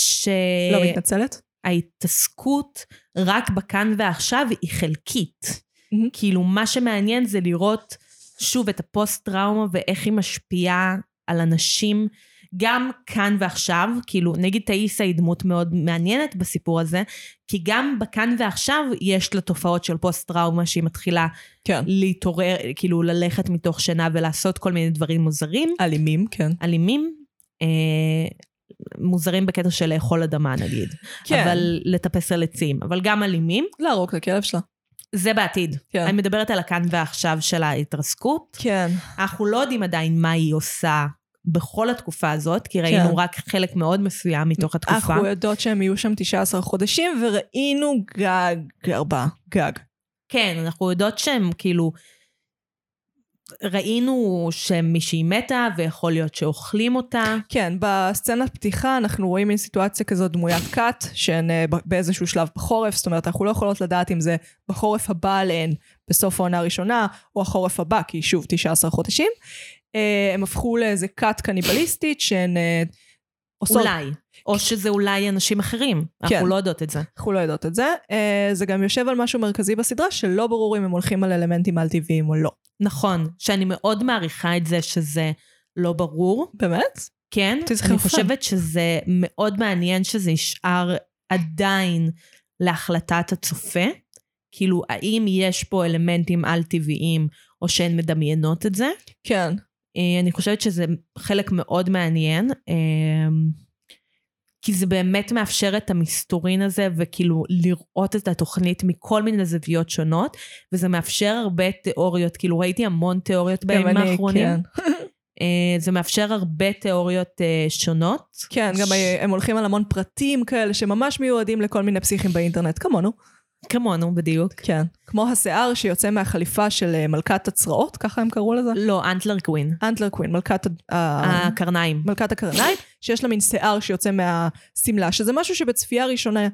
לא מתנצלת. שההתעסקות רק בכאן ועכשיו היא חלקית. מהמם. כאילו, מה שמעניין זה לראות שוב את הפוסט-טראומה ואיך היא משפיעה על אנשים, גם כאן ועכשיו, כאילו, נגיד תאיסה היא דמות מאוד מעניינת בסיפור הזה, כי גם בכאן ועכשיו יש לה תופעות של פוסט-טראומה שהיא מתחילה כן. להתעורר, כאילו ללכת מתוך שינה ולעשות כל מיני דברים מוזרים, אלימים, כן. אלימים. אה, מוזרים בקטע של לאכול אדמה נגיד, כן. אבל לטפס על עצים, אבל גם אלימים, להרוג את הכלב שלה. זה בעתיד. כן. אני מדברת על הכאן ועכשיו של ההתרסקות. כן. אנחנו לא יודעים עדיין מה היא עושה בכל התקופה הזאת, כי ראינו כן. רק חלק מאוד מסוים מתוך התקופה. אנחנו יודעות שהם יהיו שם 19 חודשים, וראינו גג ארבעה. גג. כן, אנחנו יודעות שהם כאילו... ראינו שמישהי מתה, ויכול להיות שאוכלים אותה. כן, בסצנת פתיחה אנחנו רואים מין סיטואציה כזאת דמוית כת, שהן אה, באיזשהו שלב בחורף, זאת אומרת, אנחנו לא יכולות לדעת אם זה בחורף הבא עליהן בסוף העונה הראשונה, או החורף הבא, כי שוב, 19 חודשים. אה, הם הפכו לאיזה כת קניבליסטית, שהן אה, עושות... אולי. או שזה אולי אנשים אחרים. כן. אנחנו לא יודעות את זה. אנחנו לא יודעות את זה. אה, זה גם יושב על משהו מרכזי בסדרה, שלא ברור אם הם הולכים על אלמנטים על-טבעיים או לא. נכון, שאני מאוד מעריכה את זה שזה לא ברור. באמת? כן, אני. חושבת שזה מאוד מעניין שזה נשאר עדיין להחלטת הצופה. כאילו, האם יש פה אלמנטים על-טבעיים, או שהן מדמיינות את זה? כן. אה, אני חושבת שזה חלק מאוד מעניין, אה, כי זה באמת מאפשר את המסתורין הזה, וכאילו לראות את התוכנית מכל מיני זוויות שונות, וזה מאפשר הרבה תיאוריות, כאילו ראיתי המון תיאוריות בימים האחרונים. כן. אה, זה מאפשר הרבה תיאוריות שונות. כן, גם הם הולכים על המון פרטים כאלה שממש מיועדים לכל מיני פסיכים באינטרנט, כמונו. כמונו, בדיוק. כן. כמו השיער שיוצא מהחליפה של אה, מלכת הצרעות, ככה הם קראו לזה? לא, אנטלר קווין. אנטלר קווין, מלכת, הקרניים. מלכת הקרניים, שיש לה מין שיער שיוצא מהשמלה, שזה משהו שבצפייה ראשונה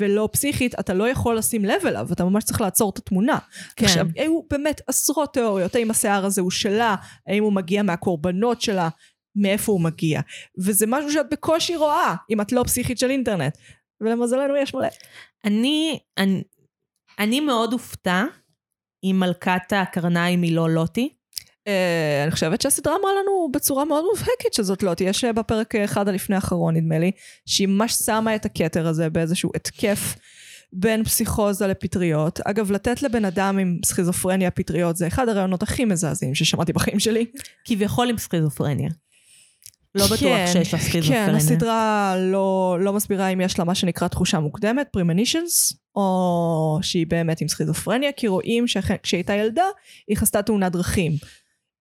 ולא פסיכית, אתה לא יכול לשים לב אליו, אתה ממש צריך לעצור את התמונה. כן. עכשיו, היו באמת עשרות תיאוריות, האם השיער הזה הוא שלה, האם הוא מגיע מהקורבנות שלה, מאיפה הוא מגיע. וזה משהו שאת בקושי רואה, אם את לא פסיכית של אינטרנט. ולמזלנו יש מלא. אני, אני, אני מאוד אופתע אם מלכת הקרניים היא לא לוטי. Uh, אני חושבת שהסדרה אמרה לנו בצורה מאוד מובהקת שזאת לא תהיה שבפרק אחד הלפני האחרון נדמה לי, שהיא ממש שמה את הכתר הזה באיזשהו התקף בין פסיכוזה לפטריות. אגב, לתת לבן אדם עם סכיזופרניה פטריות זה אחד הרעיונות הכי מזעזעים ששמעתי בחיים שלי. כביכול עם סכיזופרניה. לא בטוח כן, שיש לה סכיזופרניה. כן, הסדרה לא, לא מסבירה אם יש לה מה שנקרא תחושה מוקדמת, premonitions, או שהיא באמת עם סכיזופרניה, כי רואים שכשהיא הייתה ילדה, היא חזתה תאונת דרכים.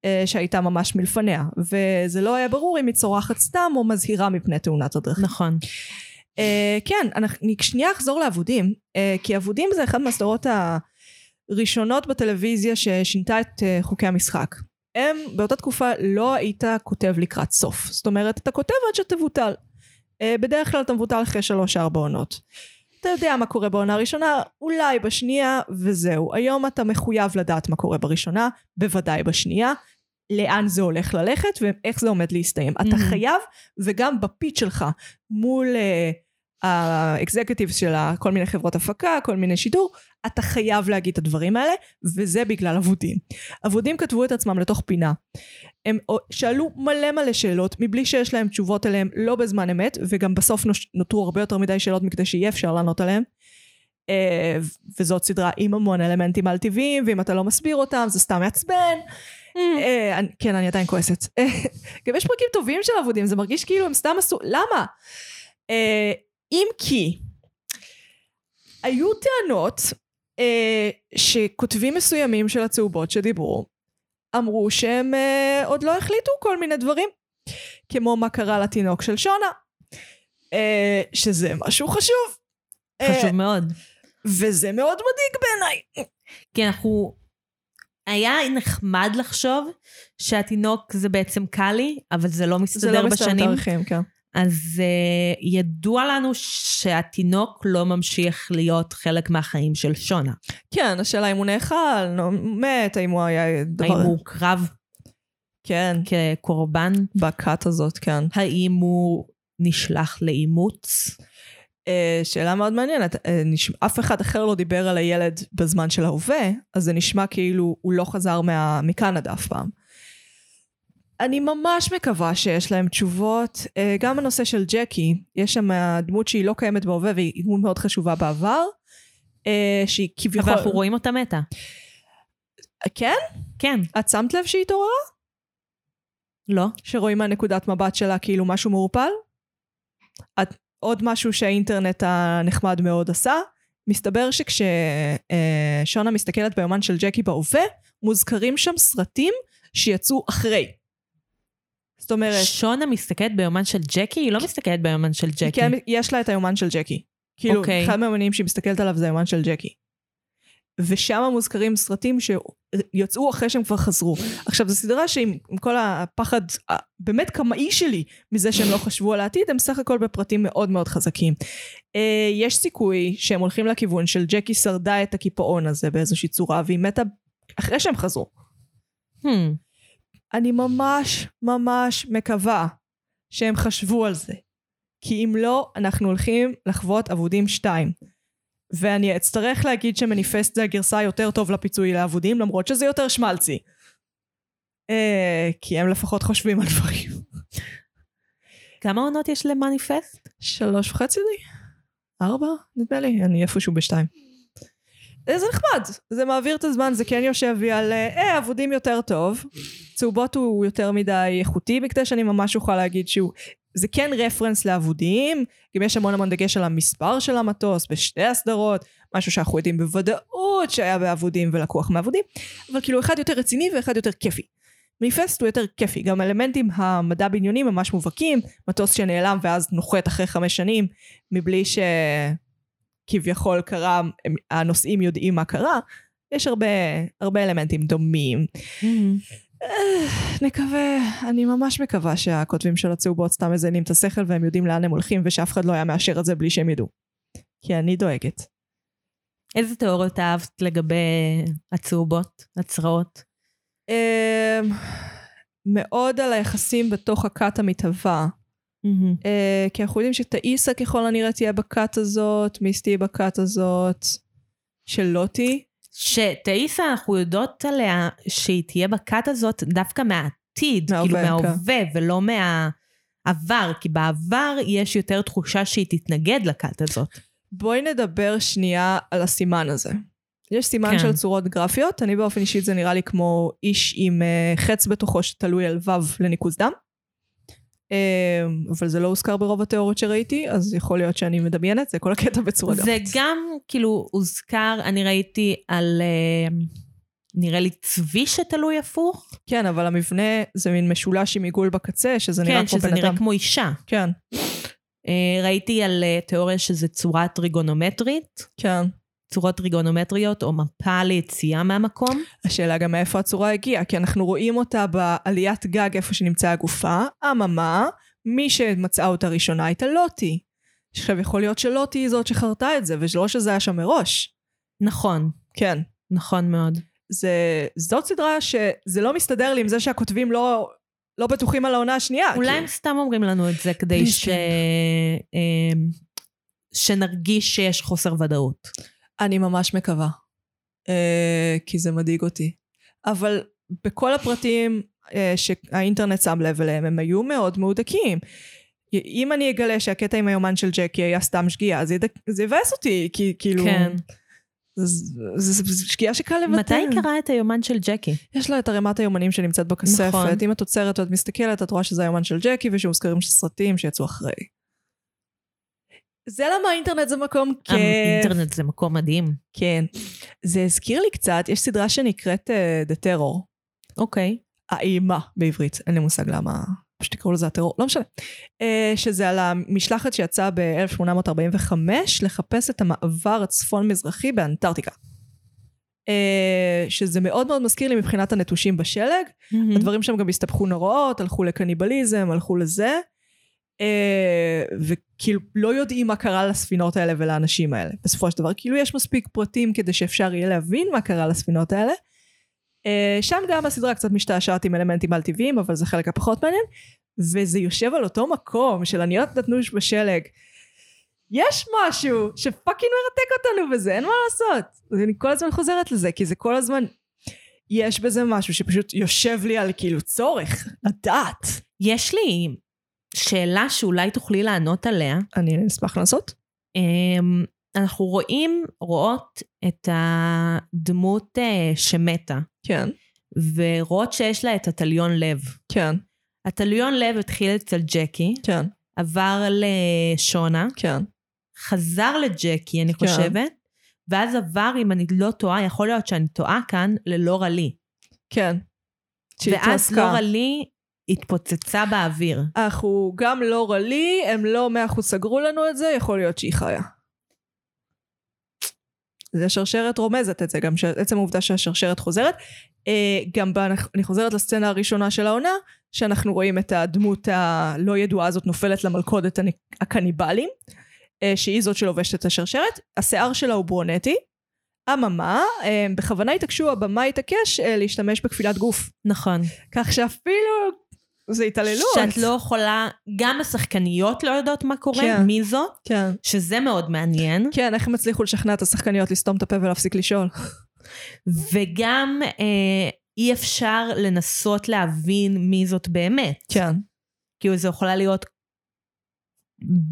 אה, שהייתה ממש מלפניה, וזה לא היה ברור אם היא צורחת סתם או מזהירה מפני תאונת הדרכים. נכון. Uh, כן, אני שנייה אחזור לאבודים, uh, כי אבודים זה אחת מהסדרות הראשונות בטלוויזיה ששינתה את uh, חוקי המשחק. הם באותה תקופה לא היית כותב לקראת סוף. זאת אומרת, אתה כותב עד שתבוטל. Uh, בדרך כלל אתה מבוטל אחרי שלוש-ארבע עונות. אתה יודע מה קורה בעונה הראשונה, אולי בשנייה, וזהו. היום אתה מחויב לדעת מה קורה בראשונה, בוודאי בשנייה. לאן זה הולך ללכת ואיך זה עומד להסתיים. Mm-hmm. אתה חייב, וגם בפיץ שלך מול האקזקטיבס uh, של כל מיני חברות הפקה, כל מיני שידור, אתה חייב להגיד את הדברים האלה, וזה בגלל אבודים. אבודים כתבו את עצמם לתוך פינה. הם שאלו מלא מלא שאלות, מבלי שיש להם תשובות אליהם, לא בזמן אמת, וגם בסוף נותרו הרבה יותר מדי שאלות מכדי שיהיה אפשר לענות עליהם. Uh, וזאת סדרה עם המון אלמנטים על טבעיים, ואם אתה לא מסביר אותם זה סתם מעצבן. אה, כן, אני עדיין כועסת. גם יש פרקים טובים של אבודים, זה מרגיש כאילו הם סתם עשו... למה? אה, אם כי היו טענות אה, שכותבים מסוימים של הצהובות שדיברו, אמרו שהם עוד לא החליטו כל מיני דברים, כמו מה קרה לתינוק של שונה, שזה משהו חשוב. חשוב מאוד. וזה מאוד מדאיג בעיניי. כי אנחנו היה נחמד לחשוב שהתינוק זה בעצם קאלי, אבל זה לא מסתדר בשנים. זה לא מסתדר תאריכים, כן. אז uh, ידוע לנו שהתינוק לא ממשיך להיות חלק מהחיים של שונה. כן, השאלה אם הוא נאכל, מת, האם הוא היה דבר... האם הוא קרב? כן. כקורבן? בכת הזאת, כן. האם הוא נשלח לאימוץ? Uh, שאלה מאוד מעניינת, uh, נשמע, אף אחד אחר לא דיבר על הילד בזמן של ההווה, אז זה נשמע כאילו הוא לא חזר מה, מקנדה אף פעם. אני ממש מקווה שיש להם תשובות. Uh, גם הנושא של ג'קי, יש שם דמות שהיא לא קיימת בהווה והיא דמות מאוד חשובה בעבר, uh, שהיא כביכול... אבל אנחנו רואים אותה מתה. כן? כן. את שמת לב שהיא התעוררה? לא. שרואים מהנקודת מבט שלה כאילו משהו מעורפל? את עוד משהו שהאינטרנט הנחמד מאוד עשה, מסתבר שכששונה מסתכלת ביומן של ג'קי בהווה, מוזכרים שם סרטים שיצאו אחרי. זאת אומרת... שונה מסתכלת ביומן של ג'קי? היא לא מסתכלת ביומן של ג'קי. כן, יש לה את היומן של ג'קי. כאילו, okay. אחד מהיומנים שהיא מסתכלת עליו זה היומן של ג'קי. ושם מוזכרים סרטים שיצאו אחרי שהם כבר חזרו. עכשיו, זו סדרה שעם כל הפחד הבאמת קמאי שלי מזה שהם לא חשבו על העתיד, הם סך הכל בפרטים מאוד מאוד חזקים. אה, יש סיכוי שהם הולכים לכיוון של ג'קי שרדה את הקיפאון הזה באיזושהי צורה, והיא מתה אחרי שהם חזרו. Hmm. אני ממש ממש מקווה שהם חשבו על זה. כי אם לא, אנחנו הולכים לחוות אבודים שתיים. ואני אצטרך להגיד שמניפסט זה הגרסה היותר טוב לפיצוי לאבודים, למרות שזה יותר שמלצי. אה, כי הם לפחות חושבים על דברים. כמה עונות יש למניפסט? שלוש וחצי לי. ארבע? נדמה לי, אני איפשהו בשתיים. זה נחמד, זה מעביר את הזמן, זה כן יושב לי על, אה, אבודים יותר טוב. צהובות הוא יותר מדי איכותי בכדי שאני ממש אוכל להגיד שהוא... זה כן רפרנס לאבודים, גם יש המון המון דגש על המספר של המטוס בשתי הסדרות, משהו שאנחנו יודעים בוודאות שהיה באבודים ולקוח מאבודים, אבל כאילו אחד יותר רציני ואחד יותר כיפי. מניפסט הוא יותר כיפי, גם אלמנטים המדע בניוני ממש מובהקים, מטוס שנעלם ואז נוחת אחרי חמש שנים, מבלי שכביכול קרה, הם- הנוסעים יודעים מה קרה, יש הרבה, הרבה אלמנטים דומים. אה, נקווה, אני ממש מקווה שהכותבים של הצהובות סתם מזיינים את השכל והם יודעים לאן הם הולכים ושאף אחד לא היה מאשר את זה בלי שהם ידעו. כי אני דואגת. איזה תיאוריות אהבת לגבי הצהובות, הצרעות? אמ, מאוד על היחסים בתוך הכת המתהווה. אה, כי אנחנו יודעים שתאיסה ככל הנראה תהיה בכת הזאת, מיסטי תהיה בכת הזאת, שלוטי. שתאיסה, אנחנו יודעות עליה שהיא תהיה בכת הזאת דווקא מהעתיד, מההווה, כאילו כן. מההווה ולא מהעבר, כי בעבר יש יותר תחושה שהיא תתנגד לכת הזאת. בואי נדבר שנייה על הסימן הזה. יש סימן כן. של צורות גרפיות, אני באופן אישי זה נראה לי כמו איש עם אה, חץ בתוכו שתלוי על וו לניקוז דם. אה, אבל זה לא הוזכר ברוב התיאוריות שראיתי, אז יכול להיות שאני מדמיינת, זה כל הקטע בצורה זה גרפית. גם כאילו הוזכר, אני ראיתי על, אה, נראה לי צבי שתלוי הפוך. כן, אבל המבנה זה מין משולש עם עיגול בקצה, שזה נראה כן, כמו שזה בן נראה אדם. כמו אישה. כן, אה, ראיתי על אה, תיאוריה שזה צורה טריגונומטרית, כן. צורות טריגונומטריות או מפה ליציאה מהמקום. השאלה גם מאיפה הצורה הגיעה, כי אנחנו רואים אותה בעליית גג איפה שנמצאה הגופה, אממה, מי שמצאה אותה ראשונה הייתה לוטי. עכשיו יכול להיות שלוטי היא זאת שחרתה את זה, ולא שזה היה שם מראש. נכון, כן. נכון מאוד. זה, זאת סדרה שזה לא מסתדר לי עם זה שהכותבים לא, לא בטוחים על העונה השנייה. אולי כי- הם סתם אומרים לנו את זה כדי בלי ש... שם. אה, שנרגיש שיש חוסר ודאות. אני ממש מקווה. אה, כי זה מדאיג אותי. אבל בכל הפרטים אה, שהאינטרנט שם לב אליהם, הם היו מאוד מהודקים. אם אני אגלה שהקטע עם היומן של ג'קי היה סתם שגיאה, זה, ידק, זה יבאס אותי, כי כאילו... כן. זו שגיאה שקל לבטל. מתי היא קראה את היומן של ג'קי? יש לה את ערימת היומנים שנמצאת בכספת. נכון. אם את עוצרת ואת מסתכלת, את רואה שזה היומן של ג'קי ושמוזכרים של סרטים שיצאו אחרי. זה למה האינטרנט זה מקום כיף. האינטרנט זה מקום מדהים. כן. זה הזכיר לי קצת, יש סדרה שנקראת uh, The Terror. אוקיי. האימה בעברית, אין לי מושג למה, פשוט תקראו לזה הטרור, לא משנה. Uh, שזה על המשלחת שיצאה ב-1845 לחפש את המעבר הצפון-מזרחי באנטארקטיקה. Uh, שזה מאוד מאוד מזכיר לי מבחינת הנטושים בשלג. הדברים שם גם הסתבכו נוראות, הלכו לקניבליזם, הלכו לזה. Uh, וכאילו לא יודעים מה קרה לספינות האלה ולאנשים האלה. בסופו של דבר, כאילו יש מספיק פרטים כדי שאפשר יהיה להבין מה קרה לספינות האלה. Uh, שם גם הסדרה קצת משתעשעת עם אלמנטים על טבעיים, אבל זה חלק הפחות מעניין. וזה יושב על אותו מקום של עניות נתנוש בשלג. יש משהו שפאקינג מרתק אותנו בזה, אין מה לעשות. אני כל הזמן חוזרת לזה, כי זה כל הזמן... יש בזה משהו שפשוט יושב לי על כאילו צורך, לדעת. יש לי שאלה שאולי תוכלי לענות עליה. אני אשמח לנסות. אמ, אנחנו רואים, רואות את הדמות אה, שמתה, כן, ורואות שיש לה את התליון לב. כן, התליון לב התחיל אצל ג'קי, כן, עבר לשונה, כן. חזר לג'קי, אני כן. חושבת, ואז עבר, אם אני לא טועה, יכול להיות שאני טועה כאן, ללורה לי. כן. ואז. לורה לי התפוצצה באוויר. אנחנו גם לא רלי, הם לא מאה אחוז סגרו לנו את זה, יכול להיות שהיא חיה. זה שרשרת רומזת את זה, גם עצם העובדה שהשרשרת חוזרת. אה, גם בה, אני חוזרת לסצנה הראשונה של העונה, שאנחנו רואים את הדמות הלא ידועה הזאת נופלת למלכודת הקניבלים, אה, שהיא זאת שלובשת את השרשרת. השיער שלה הוא ברונטי. אממה, אה, בכוונה התעקשו, הבמה התעקש להשתמש בכפילת גוף. נכון. כך שאפילו זה התעללות. שאת לא יכולה, גם השחקניות לא יודעות מה קורה, כן. מי זאת, כן. שזה מאוד מעניין. כן, איך הם הצליחו לשכנע את השחקניות לסתום את הפה ולהפסיק לשאול. וגם אה, אי אפשר לנסות להבין מי זאת באמת. כן. כאילו זו יכולה להיות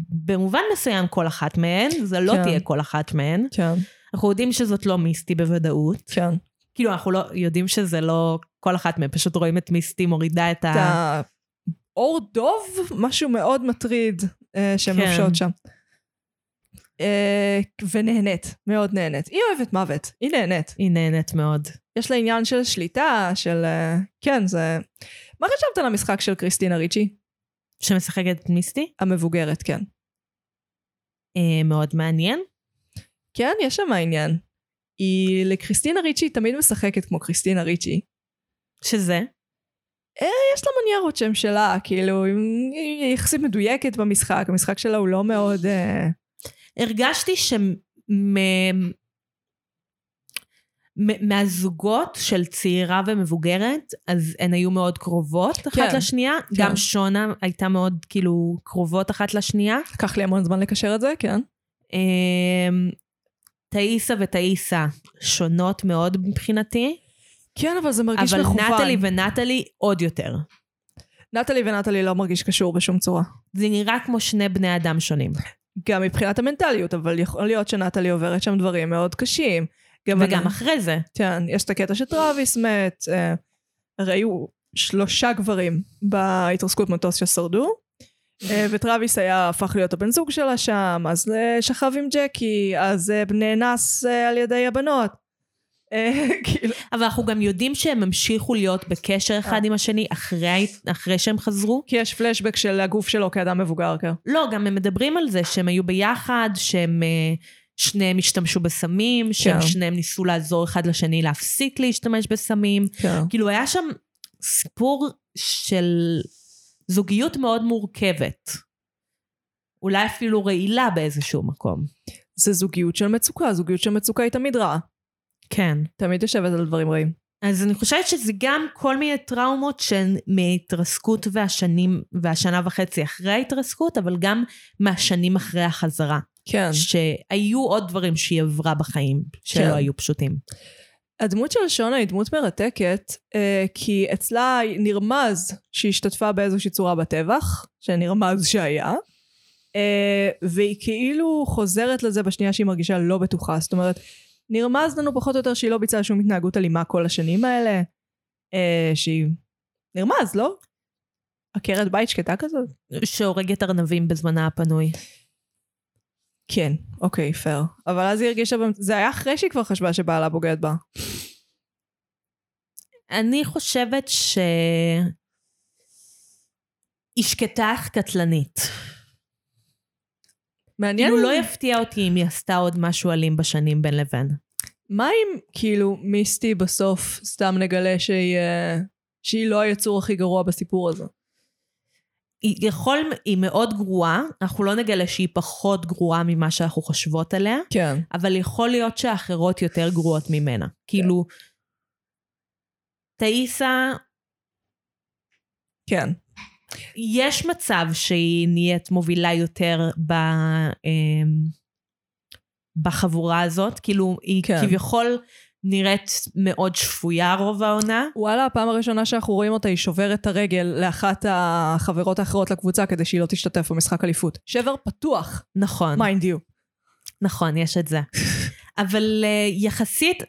במובן מסוים כל אחת מהן, זה לא כן. תהיה כל אחת מהן. כן, אנחנו יודעים שזאת לא מיסטי בוודאות. כן. כאילו, אנחנו לא יודעים שזה לא כל אחת מהן, פשוט רואים את מיסטי מורידה את ה... את האור דוב, משהו מאוד מטריד אה, שהן כן. לובשות שם. אה, ונהנית, מאוד נהנית. היא אוהבת מוות, היא נהנית. היא נהנית מאוד. יש לה עניין של שליטה, של... אה, כן, זה... מה חשבת על המשחק של קריסטינה ריצ'י? שמשחקת את מיסטי, המבוגרת, כן. אה, מאוד מעניין. כן, יש שם עניין. היא לקריסטינה ריצ'י תמיד משחקת כמו קריסטינה ריצ'י. שזה? יש לה מניירות שם שלה, כאילו, היא יחסית מדויקת במשחק, המשחק שלה הוא לא מאוד... אה, הרגשתי שמ... מ- מהזוגות של צעירה ומבוגרת, אז הן היו מאוד קרובות אחת כן, לשנייה. כן. גם שונה הייתה מאוד כאילו קרובות אחת לשנייה. לקח לי המון זמן לקשר את זה, כן. תאיסה ותאיסה שונות מאוד מבחינתי, כן, אבל זה מרגיש אבל מכוון. נטלי ונטלי עוד יותר. נטלי ונטלי לא מרגיש קשור בשום צורה. זה נראה כמו שני בני אדם שונים. גם מבחינת המנטליות, אבל יכול להיות שנטלי עוברת שם דברים מאוד קשים. גם וגם אני- אחרי זה. כן, יש את הקטע שטראביס מת, אה, הרי היו שלושה גברים בהתרסקות מטוס ששרדו, אה, וטראביס היה, הפך להיות הבן זוג שלה שם, אז אה, שכב עם ג'קי, אז אה, נאנס על ידי הבנות. כאילו, אבל אנחנו גם יודעים שהם המשיכו להיות בקשר אחד עם השני אחרי, אחרי שהם חזרו. כי יש פלשבק של הגוף שלו כאדם מבוגר, כן. לא, גם הם מדברים על זה שהם היו ביחד, שהם שניהם השתמשו בסמים, שהם כן. שניהם ניסו לעזור אחד לשני להפסיק להשתמש בסמים. כן. כאילו היה שם סיפור של זוגיות מאוד מורכבת. אולי אפילו רעילה באיזשהו מקום. זה זוגיות של מצוקה, זוגיות של מצוקה היא תמיד רעה. כן. תמיד יושבת על דברים רעים. אז אני חושבת שזה גם כל מיני טראומות שהן מההתרסקות והשנים, והשנה וחצי אחרי ההתרסקות, אבל גם מהשנים אחרי החזרה. כן. שהיו עוד דברים שהיא עברה בחיים, שלא כן. היו פשוטים. הדמות של שונה היא דמות מרתקת, אה, כי אצלה נרמז שהיא השתתפה באיזושהי צורה בטבח, שנרמז שהיה, אה, והיא כאילו חוזרת לזה בשנייה שהיא מרגישה לא בטוחה. זאת אומרת, נרמז לנו פחות או יותר שהיא לא ביצעה שום התנהגות אלימה כל השנים האלה, אה, שהיא... נרמז, לא? עקרת בית שקטה כזאת? שהורגת ארנבים בזמנה הפנוי. כן, אוקיי, פייר. אבל אז היא הרגישה, זה היה אחרי שהיא כבר חשבה שבעלה בוגד בה. אני חושבת ש... היא שקטה אך קטלנית. מעניין כאילו לא יפתיע אותי אם היא עשתה עוד משהו אלים בשנים בין לבין. מה אם כאילו מיסטי בסוף סתם נגלה שהיא, אה, שהיא לא היצור הכי גרוע בסיפור הזה? היא יכול, היא מאוד גרועה, אנחנו לא נגלה שהיא פחות גרועה ממה שאנחנו חושבות עליה, כן. אבל יכול להיות שהאחרות יותר גרועות ממנה. כאילו, תאיסה, כן. יש מצב שהיא נהיית מובילה יותר ב, אמ, בחבורה הזאת, כאילו, היא כן. כביכול נראית מאוד שפויה רוב העונה. וואלה, הפעם הראשונה שאנחנו רואים אותה היא שוברת את הרגל לאחת החברות האחרות לקבוצה כדי שהיא לא תשתתף במשחק אליפות. שבר פתוח, נכון. mind you. נכון, יש את זה. אבל uh, יחסית,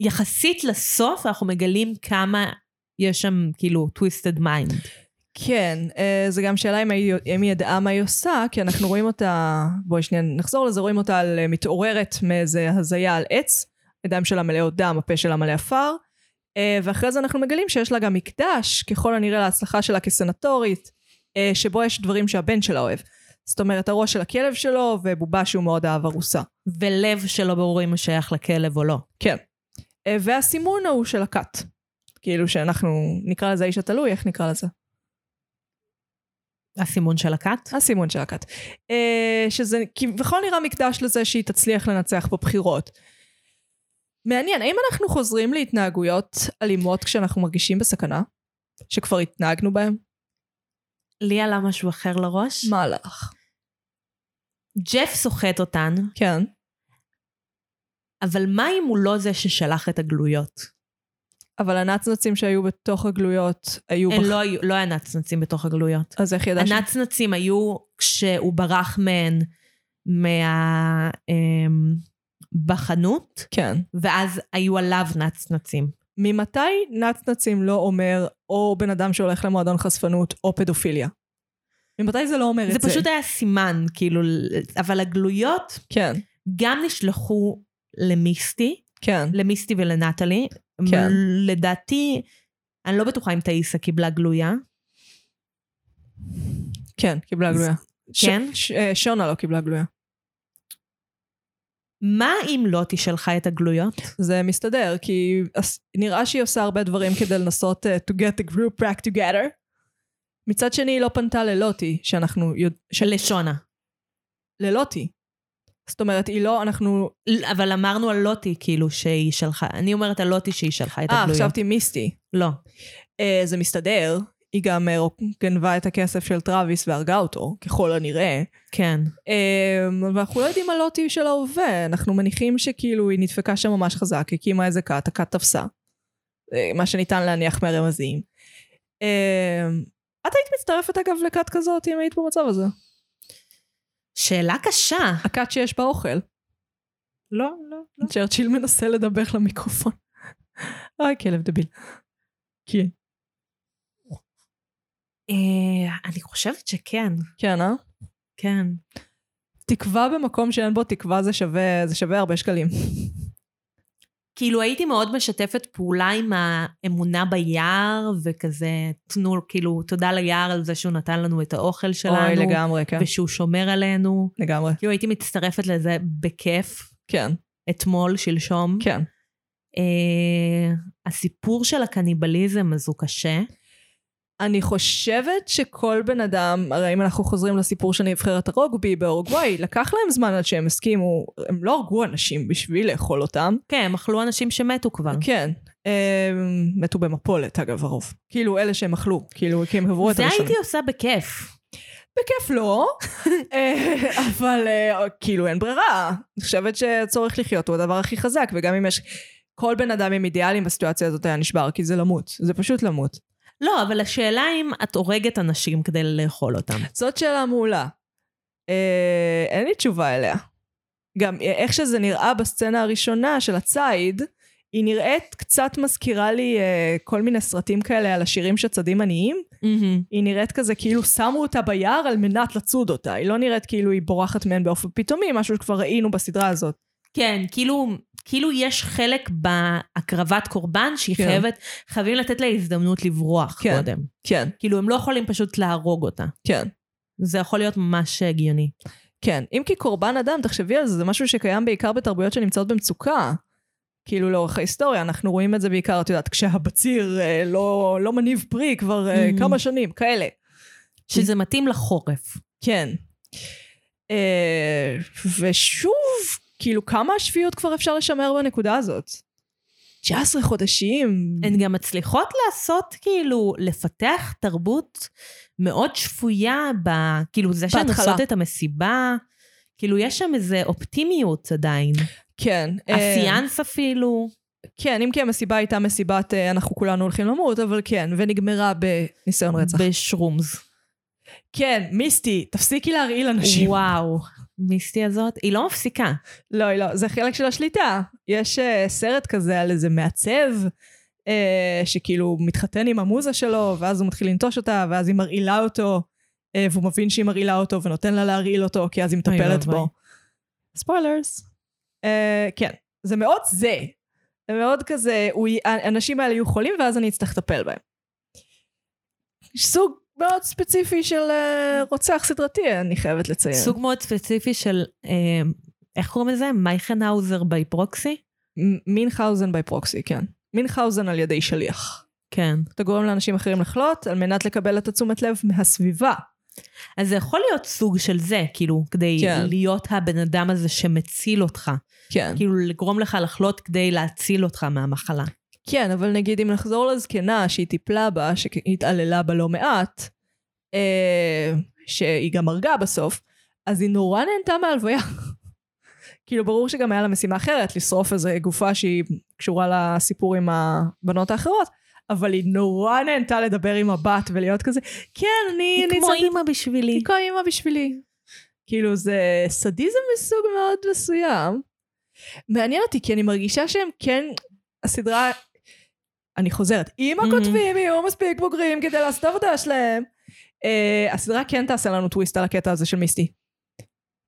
יחסית לסוף אנחנו מגלים כמה יש שם כאילו twisted mind. כן, אה, זה גם שאלה אם היא, אם היא ידעה מה היא עושה, כי אנחנו רואים אותה, בואי שנייה נחזור לזה, רואים אותה על, אה, מתעוררת מאיזה הזיה על עץ, הידיים שלה מלאות דם, הפה שלה מלא עפר, אה, ואחרי זה אנחנו מגלים שיש לה גם מקדש, ככל הנראה להצלחה שלה כסנטורית, אה, שבו יש דברים שהבן שלה אוהב. זאת אומרת, הראש של הכלב שלו, ובובה שהוא מאוד אהב ארוסה. ולב שלא ברור אם הוא שייך לכלב או לא. כן. אה, והסימון ההוא של הכת. כאילו שאנחנו נקרא לזה האיש התלוי, איך נקרא לזה? הסימון של הכת? הסימון של הכת. שזה כביכול נראה מקדש לזה שהיא תצליח לנצח בבחירות. מעניין, האם אנחנו חוזרים להתנהגויות אלימות כשאנחנו מרגישים בסכנה? שכבר התנהגנו בהן? לי עלה משהו אחר לראש. מה לך? ג'ף סוחט אותן, כן. אבל מה אם הוא לא זה ששלח את הגלויות? אבל הנצנצים שהיו בתוך הגלויות היו... בח- לא, היו- לא היה נצנצים בתוך הגלויות. אז איך ידע ש... הנצנצים היו כשהוא ברח מהן מה... אמ, בחנות, כן. ואז היו עליו נצנצים. ממתי נצנצים לא אומר או בן אדם שהולך למועדון חשפנות או פדופיליה? ממתי זה לא אומר זה את זה? פשוט היה סימן, כאילו, אבל הגלויות כן, גם נשלחו למיסטי, כן. למיסטי ולנטלי. כן. לדעתי, אני לא בטוחה אם תאיסה קיבלה גלויה. כן, קיבלה גלויה. ש- כן? ש- אה, שונה לא קיבלה גלויה. מה אם לא תשלחה את הגלויות? זה מסתדר, כי נראה שהיא עושה הרבה דברים כדי לנסות uh, to get the group back together. מצד שני, היא לא פנתה ללוטי, שאנחנו יודעים... של... לשונה. ללוטי. זאת אומרת, היא לא, אנחנו... אבל אמרנו על לוטי, כאילו, שהיא שלחה. אני אומרת על לוטי שהיא שלחה את אה, הגלויות. חשבתי מיסטי. לא. Uh, זה מסתדר. היא גם uh, גנבה את הכסף של טראביס והרגה אותו, ככל הנראה. כן. Um, ואנחנו לא יודעים על לוטי של ההווה, אנחנו מניחים שכאילו היא נדפקה שם ממש חזק, הקימה איזה כת, הכת תפסה. אה, מה שניתן להניח מהרמזים. Um, את היית מצטרפת אגב לכת כזאת אם היית במצב הזה. שאלה קשה. הכת שיש בה אוכל. לא, לא, לא. צ'רצ'יל מנסה לדבר למיקרופון. אוי, כלב דביל. כן. אה, אני חושבת שכן. כן, אה? כן. תקווה במקום שאין בו תקווה זה שווה, זה שווה הרבה שקלים. כאילו הייתי מאוד משתפת פעולה עם האמונה ביער, וכזה, תנו, כאילו, תודה ליער על זה שהוא נתן לנו את האוכל שלנו. אוי, לגמרי, כן. ושהוא שומר עלינו. לגמרי. כאילו הייתי מצטרפת לזה בכיף, כן, אתמול, שלשום. כן. אה, הסיפור של הקניבליזם אז הוא קשה. אני חושבת שכל בן אדם, הרי אם אנחנו חוזרים לסיפור של נבחרת הרוגבי באורוגוואי, לקח להם זמן עד שהם הסכימו, הם לא הרגו אנשים בשביל לאכול אותם. כן, הם אכלו אנשים שמתו כבר. כן. הם מתו במפולת אגב הרוב. כאילו אלה שהם אכלו, כאילו כי הם עברו את זה הראשונים. הייתי עושה בכיף. בכיף לא, אה, אבל אה, כאילו אין ברירה. אני חושבת שצורך לחיות הוא הדבר הכי חזק, וגם אם יש... כל בן אדם עם אידיאלים בסיטואציה הזאת היה נשבר, כי זה למות. זה פשוט למות. לא, אבל השאלה אם את הורגת אנשים כדי לאכול אותם. זאת שאלה מעולה. אה, אין לי תשובה אליה. גם איך שזה נראה בסצנה הראשונה של הציד, היא נראית קצת מזכירה לי אה, כל מיני סרטים כאלה על השירים שצדים עניים. היא נראית כזה כאילו שמו אותה ביער על מנת לצוד אותה. היא לא נראית כאילו היא בורחת מהן באופן פתאומי, משהו שכבר ראינו בסדרה הזאת. כן, כאילו, כאילו יש חלק בהקרבת קורבן שהיא כן. חייבת, חייבים לתת לה הזדמנות לברוח כן. קודם. כן, כאילו, הם לא יכולים פשוט להרוג אותה. כן. זה יכול להיות ממש הגיוני. כן, אם כי קורבן אדם, תחשבי על זה, זה משהו שקיים בעיקר בתרבויות שנמצאות במצוקה. כאילו לאורך ההיסטוריה, אנחנו רואים את זה בעיקר, את יודעת, כשהבציר אה, לא, לא מניב פרי כבר אה, Mhm. כמה שנים, כאלה. שזה מתאים לחורף. כן. אה, ושוב, כאילו כמה שפיות כבר אפשר לשמר בנקודה הזאת? 19 חודשים. הן גם מצליחות לעשות, כאילו, לפתח תרבות מאוד שפויה, ב... כאילו, זה שהן. עושות את המסיבה, כאילו, יש שם איזה אופטימיות עדיין. כן. אה, הסיאנס אפילו. כן, אם כי המסיבה הייתה מסיבת אה, אנחנו כולנו הולכים למות, אבל כן, ונגמרה בניסיון רצח. בשרומס. כן, מיסטי, תפסיקי להרעיל אנשים. וואו. מיסטי הזאת, היא לא מפסיקה. לא, היא לא, זה חלק של השליטה. יש uh, סרט כזה על איזה מעצב, uh, שכאילו מתחתן עם המוזה שלו, ואז הוא מתחיל לנטוש אותה, ואז היא מרעילה אותו, uh, והוא מבין שהיא מרעילה אותו, ונותן לה להרעיל אותו, כי אז היא מטפלת. בו. ספוילרס. Uh, כן, זה מאוד זה. זה מאוד כזה, הוא, האנשים האלה יהיו חולים, ואז אני אצטרך לטפל בהם. סוג מאוד ספציפי של uh, רוצח סדרתי, אני חייבת לציין. סוג מאוד ספציפי של, אה, איך קוראים לזה? מייכנהאוזר בי פרוקסי? מ- מינכהאוזן בי פרוקסי, כן. מינכהאוזן על ידי שליח. כן. אתה גורם לאנשים אחרים לחלות על מנת לקבל את התשומת לב מהסביבה. אז זה יכול להיות סוג של זה, כאילו, כדי כן. להיות הבן אדם הזה שמציל אותך. כן. כאילו, לגרום לך לחלות כדי להציל אותך מהמחלה. כן, אבל נגיד אם נחזור לזקנה שהיא טיפלה בה, שהתעללה בה לא מעט, אה, שהיא גם הרגה בסוף, אז היא נורא נהנתה מהלוויה. כאילו, ברור שגם היה לה משימה אחרת, לשרוף איזה גופה שהיא קשורה לסיפור עם הבנות האחרות, אבל היא נורא נהנתה לדבר עם הבת ולהיות כזה, כן, אני... היא אני כמו אימא בשבילי. היא כמו אימא בשבילי. כאילו, זה סדיזם מסוג מאוד מסוים. מעניין אותי, כי אני מרגישה שהם כן, הסדרה, אני חוזרת, אם מהמם. הכותבים יהיו מספיק בוגרים כדי לעשות את העבודה שלהם, אה, הסדרה כן תעשה לנו טוויסט על הקטע הזה של מיסטי.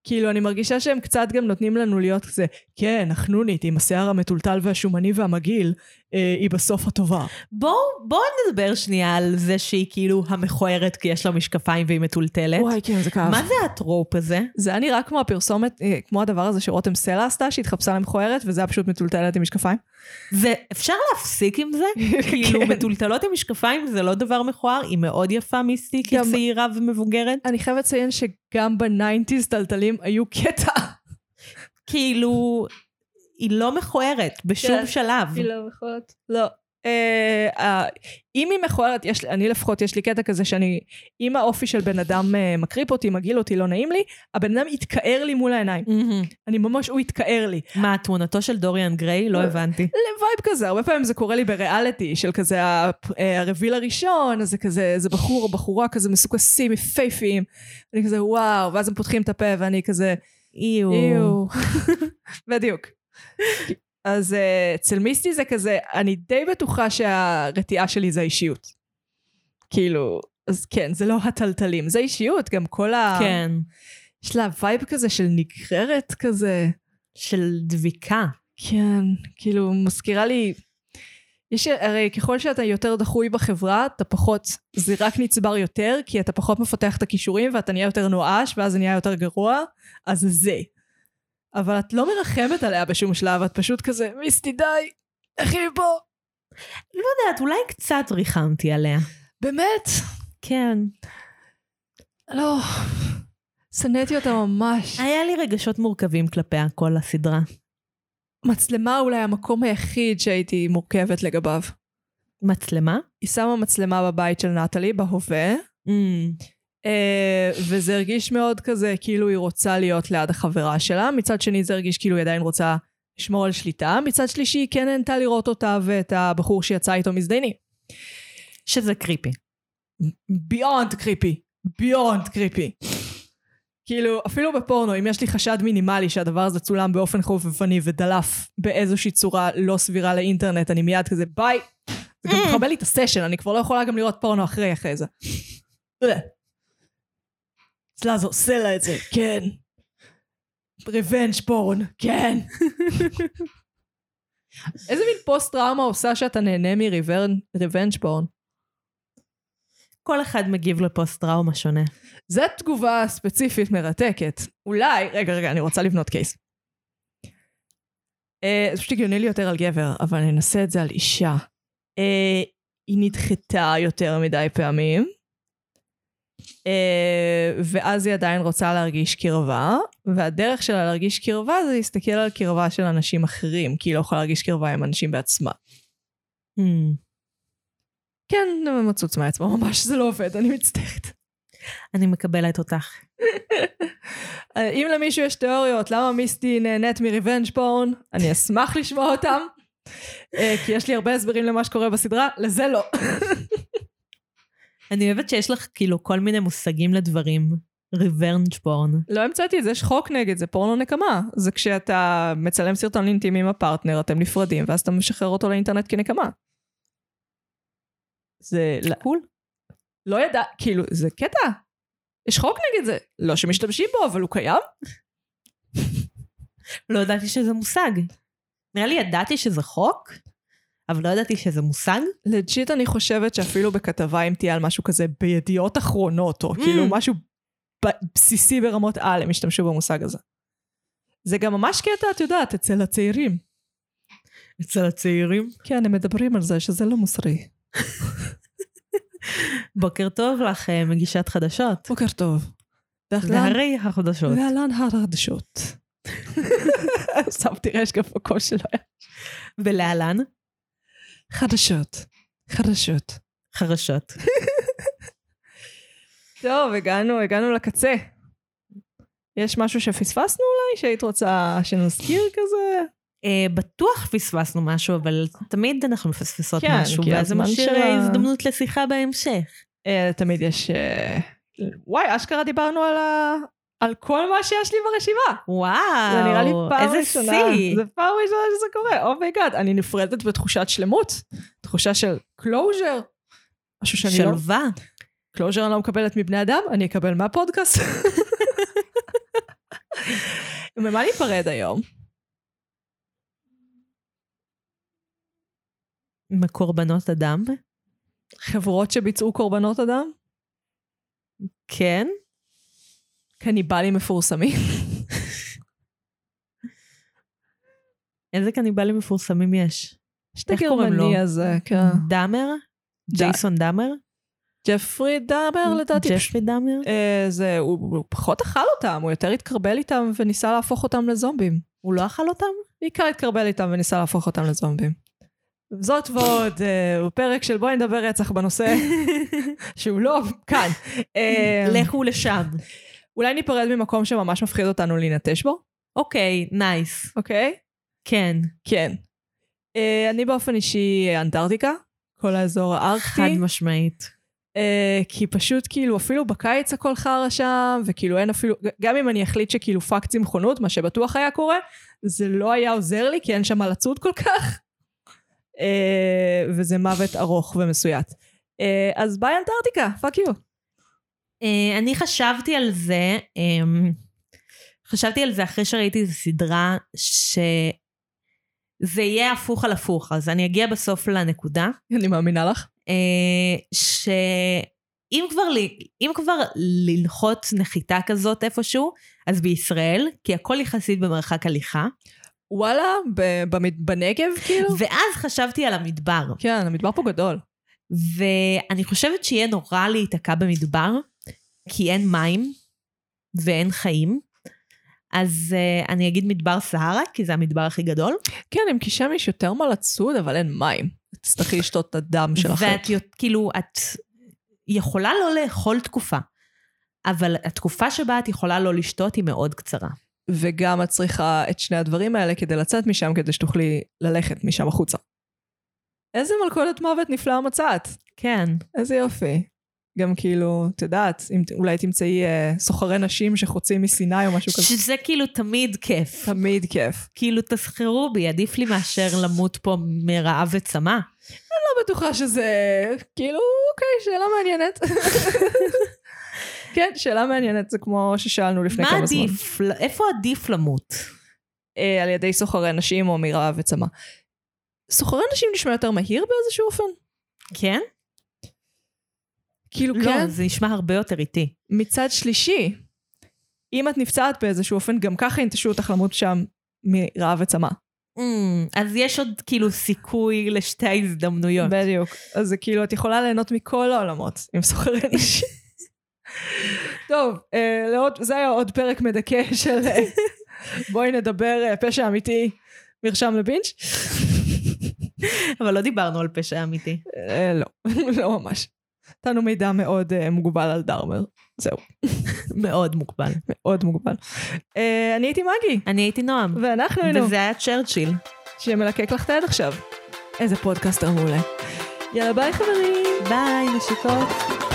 כאילו, אני מרגישה שהם קצת גם נותנים לנו להיות כזה, כן, החנונית עם השיער המטולטל והשומני והמגעיל, היא בסוף הטובה. בואו בואו נדבר שנייה על זה שהיא כאילו המכוערת כי יש לה משקפיים והיא מטולטלת. וואי, כן, זה כאב. מה זה הטרופ הזה? זה היה נראה כמו הפרסומת, אה, כמו הדבר הזה שרותם סלע עשתה, שהתחפשה למכוערת, וזה היה פשוט מטולטלת עם משקפיים. ואפשר להפסיק עם זה? כאילו, כן. מתולתלות עם משקפיים זה לא דבר מכוער, היא מאוד יפה מיסטי גם- כצעירה ומבוגרת. אני חייבת לציין שגם ב nineties תלתלים היו קטע. כאילו, היא לא מכוערת בשום כן. שלב. היא לא מכוערת. לא. אה, אה, אם היא מכוערת, יש אני לפחות, יש לי קטע כזה שאני, אם האופי של בן אדם אה, מקריפ אותי, מגעיל אותי, לא נעים לי, הבן אדם יתכער לי מול העיניים. מהמם. אני ממש, הוא יתכער לי. מה, תמונתו של דוריאן גריי? לא אה, הבנתי. לווייב כזה, הרבה פעמים זה קורה לי בריאליטי, של כזה אה, ה reveal הראשון, זה כזה, איזה בחור או בחורה כזה מסוקסים, יפייפיים. אני כזה, וואו, ואז הם פותחים את הפה ואני כזה, איו. איו. בדיוק. אז אה, אצל מיסטי זה כזה, אני די בטוחה שהרתיעה שלי זה האישיות. כאילו, אז כן, זה לא התלתלים, זה אישיות, גם כל ה... כן. יש לה וייב כזה של נגררת כזה. של דביקה. כן, כאילו, מזכירה לי... יש, הרי ככל שאתה יותר דחוי בחברה, אתה פחות, זה רק נצבר יותר, כי אתה פחות מפתח את הכישורים ואתה נהיה יותר נואש, ואז זה נהיה יותר גרוע, אז זה זה. אבל את לא מרחמת עליה בשום שלב, את פשוט כזה, מיסטי די, איך היא פה? לא יודעת, אולי קצת ריחמתי עליה. באמת? כן. לא, שנאתי אותה ממש. היה לי רגשות מורכבים כלפיה כל הסדרה. מצלמה אולי המקום היחיד שהייתי מורכבת לגביו. מצלמה? היא שמה מצלמה בבית של נטלי, בהווה, Mm. אה, וזה הרגיש מאוד כזה כאילו היא רוצה להיות ליד החברה שלה, מצד שני זה הרגיש כאילו היא עדיין רוצה לשמור על שליטה, מצד שלישי היא כן נהנתה לראות אותה ואת הבחור שיצא איתו מזדיינים. שזה creepy. beyond creepy, beyond creepy. כאילו, אפילו בפורנו, אם יש לי חשד מינימלי שהדבר הזה צולם באופן חובבני ודלף באיזושהי צורה לא סבירה לאינטרנט, אני מיד כזה ביי. זה גם מחבל לי את הסשן, אני כבר לא יכולה גם לראות פורנו אחרי אחרי זה. זה עושה לה את זה, כן. revenge porn, כן. איזה מין פוסט טראומה עושה שאתה נהנה מ revenge porn? כל אחד מגיב לפוסט טראומה שונה. זו תגובה ספציפית מרתקת. אולי, רגע, רגע, אני רוצה לבנות case. אה, זה פשוט הגיוני לי יותר על גבר, אבל אני אנסה את זה על אישה. אה, היא נדחתה יותר מדי פעמים, ואז היא עדיין רוצה להרגיש קרבה, והדרך שלה להרגיש קרבה זה להסתכל על קרבה של אנשים אחרים, כי היא לא יכולה להרגיש קרבה עם אנשים בעצמה. Mm. כן, מצוץ מהאצבע, ממש זה לא עובד, אני מצטערת. אני מקבלת אותך. אה, אם למישהו יש תיאוריות למה מיסטי נהנית מריבנג' פורן, אני אשמח לשמוע אותם. אה, כי יש לי הרבה הסברים למה שקורה בסדרה, לזה לא. אני אוהבת שיש לך כאילו כל מיני מושגים לדברים. revenge porn. לא המצאתי את זה, יש חוק נגד זה, פורנו נקמה. זה כשאתה מצלם סרטון אינטימי עם הפרטנר, אתם נפרדים, ואז אתה משחרר אותו לאינטרנט כנקמה. זה... cool. לא ידע, כאילו, זה קטע. יש חוק נגד זה. לא שמשתמשים בו, אבל הוא קיים. לא ידעתי שזה מושג. נראה לי ידעתי שזה חוק, אבל לא ידעתי שזה מושג. legit אני חושבת שאפילו בכתבה אם תהיה על משהו כזה בידיעות אחרונות, או כאילו משהו ב- בסיסי ברמות על, הם השתמשו במושג הזה. זה גם ממש קטע, את יודעת, אצל הצעירים. אצל הצעירים. כן, הם מדברים על זה, שזה לא מוסרי. בוקר טוב לך, אה, מגישת חדשות. בוקר טוב. והרי החדשות. להלן החדשות. שמתי רשת גם בקול שלו. ולהלן חדשות. חדשות. חרשות. טוב, הגענו, הגענו לקצה. יש משהו שפספסנו אולי, שהיית רוצה שנזכיר כזה? אה, בטוח פספסנו משהו, אבל תמיד אנחנו מפספסות כן, משהו, ואז זה משאיר של ה- הזדמנות לשיחה בהמשך. אה, תמיד יש... אה, וואי, אשכרה דיברנו על, ה... על כל מה שיש לי ברשימה. וואו, זה נראה לי פעם איזה ראשונה. שיא. זה פעם ראשונה שזה קורה, oh my God. אני נפרדת בתחושת שלמות, תחושה של closure. משהו שאני לא... שלווה. closure אני לא מקבלת מבני אדם, אני אקבל מהפודקאסט. ממה ניפרד היום? מקורבנות אדם? חברות שביצעו קורבנות אדם? כן. קניבלים מפורסמים. איזה קניבלים מפורסמים יש? איך קוראים לו? הזה, כן. דאמר? ג'ייסון דאמר? ג'פרי דאבר לדעתי. ג'פרי דאמר? אה, זה, הוא, הוא פחות אכל אותם, הוא יותר התקרבל איתם וניסה להפוך אותם לזומבים. הוא לא אכל אותם? בעיקר התקרבל איתם וניסה להפוך אותם לזומבים. זאת ועוד, אה, הוא פרק של בואי נדבר רצח בנושא, שהוא לא כאן. אה, לכו לשם. אולי ניפרד ממקום שממש מפחיד אותנו להינטש בו, אוקיי, nice. אוקיי? כן. כן. אה, אני באופן אישי אנטארקטיקה, כל האזור הארקטי. חד משמעית. אה, כי פשוט כאילו אפילו בקיץ הכל חרא שם, וכאילו אין אפילו, גם אם אני אחליט שכאילו fuck צמחונות, מה שבטוח היה קורה, זה לא היה עוזר לי כי אין שם מה לצוד כל כך. אה, וזה מוות ארוך ומסויט. אה, אז ביי אנטארקטיקה, fuck you. אה, אני חשבתי על זה, אמ, חשבתי על זה אחרי שראיתי איזו סדרה שזה יהיה הפוך על הפוך, אז אני אגיע בסוף לנקודה. אני מאמינה לך. אה, שאם כבר, אם כבר לנחות נחיתה כזאת איפשהו, אז בישראל, כי הכל יחסית במרחק הליכה, וואלה, בנגב כאילו? ואז חשבתי על המדבר. כן, המדבר פה גדול. ואני חושבת שיהיה נורא להיתקע במדבר, כי אין מים ואין חיים. אז uh, אני אגיד מדבר סהרה, כי זה המדבר הכי גדול. כן, אם כי שם יש יותר מה לצוד, אבל אין מים. תצטרכי לשתות את הדם של החיות. ואת כאילו, את יכולה לא לאכול תקופה, אבל התקופה שבה את יכולה לא לשתות היא מאוד קצרה. וגם את צריכה את שני הדברים האלה כדי לצאת משם, כדי שתוכלי ללכת משם החוצה. איזה מלכודת מוות נפלאה מצאת. כן. איזה יופי. גם כאילו, את יודעת, אם אולי תמצאי אה, סוחרי נשים שחוצים מסיני או משהו כזה. שזה כאילו תמיד כיף. תמיד כיף. כאילו, תסחרו בי, עדיף לי מאשר למות פה מרעב וצמא. לא בטוחה שזה, כאילו, אוקיי, שאלה מעניינת. כן, שאלה מעניינת, זה כמו ששאלנו לפני מה כמה זמן. עדיף? איפה עדיף למות? אה, על ידי סוחרי נשים או מרעב וצמא. סוחרי נשים נשמע יותר מהיר באיזשהו אופן? כן? כאילו, לא, כן. זה נשמע הרבה יותר איטי. מצד שלישי, אם את נפצעת באיזשהו אופן, גם ככה ינטשו אותך למות שם מרעב וצמא. Mm, אז יש עוד כאילו סיכוי לשתי ההזדמנויות. בדיוק. אז זה כאילו, את יכולה ליהנות מכל העולמות עם סוחרי נשים. טוב, אה, לעוד, זה היה עוד פרק מדכא של אה, בואי נדבר אה, פשע אמיתי, מרשם לבינג'. אבל לא דיברנו על פשע אמיתי. אה, לא, לא ממש. נתנו מידע מאוד אה, מוגבל על דאהמר. זהו, מאוד מוגבל. מאוד מוגבל. אה, אני הייתי מגי, אני הייתי נועם. ואנחנו היינו, וזה היה צ'רצ'יל. שמלקק לך את היד עכשיו. איזה פודקאסטר מעולה. יאללה ביי חברים. ביי, נשיקות.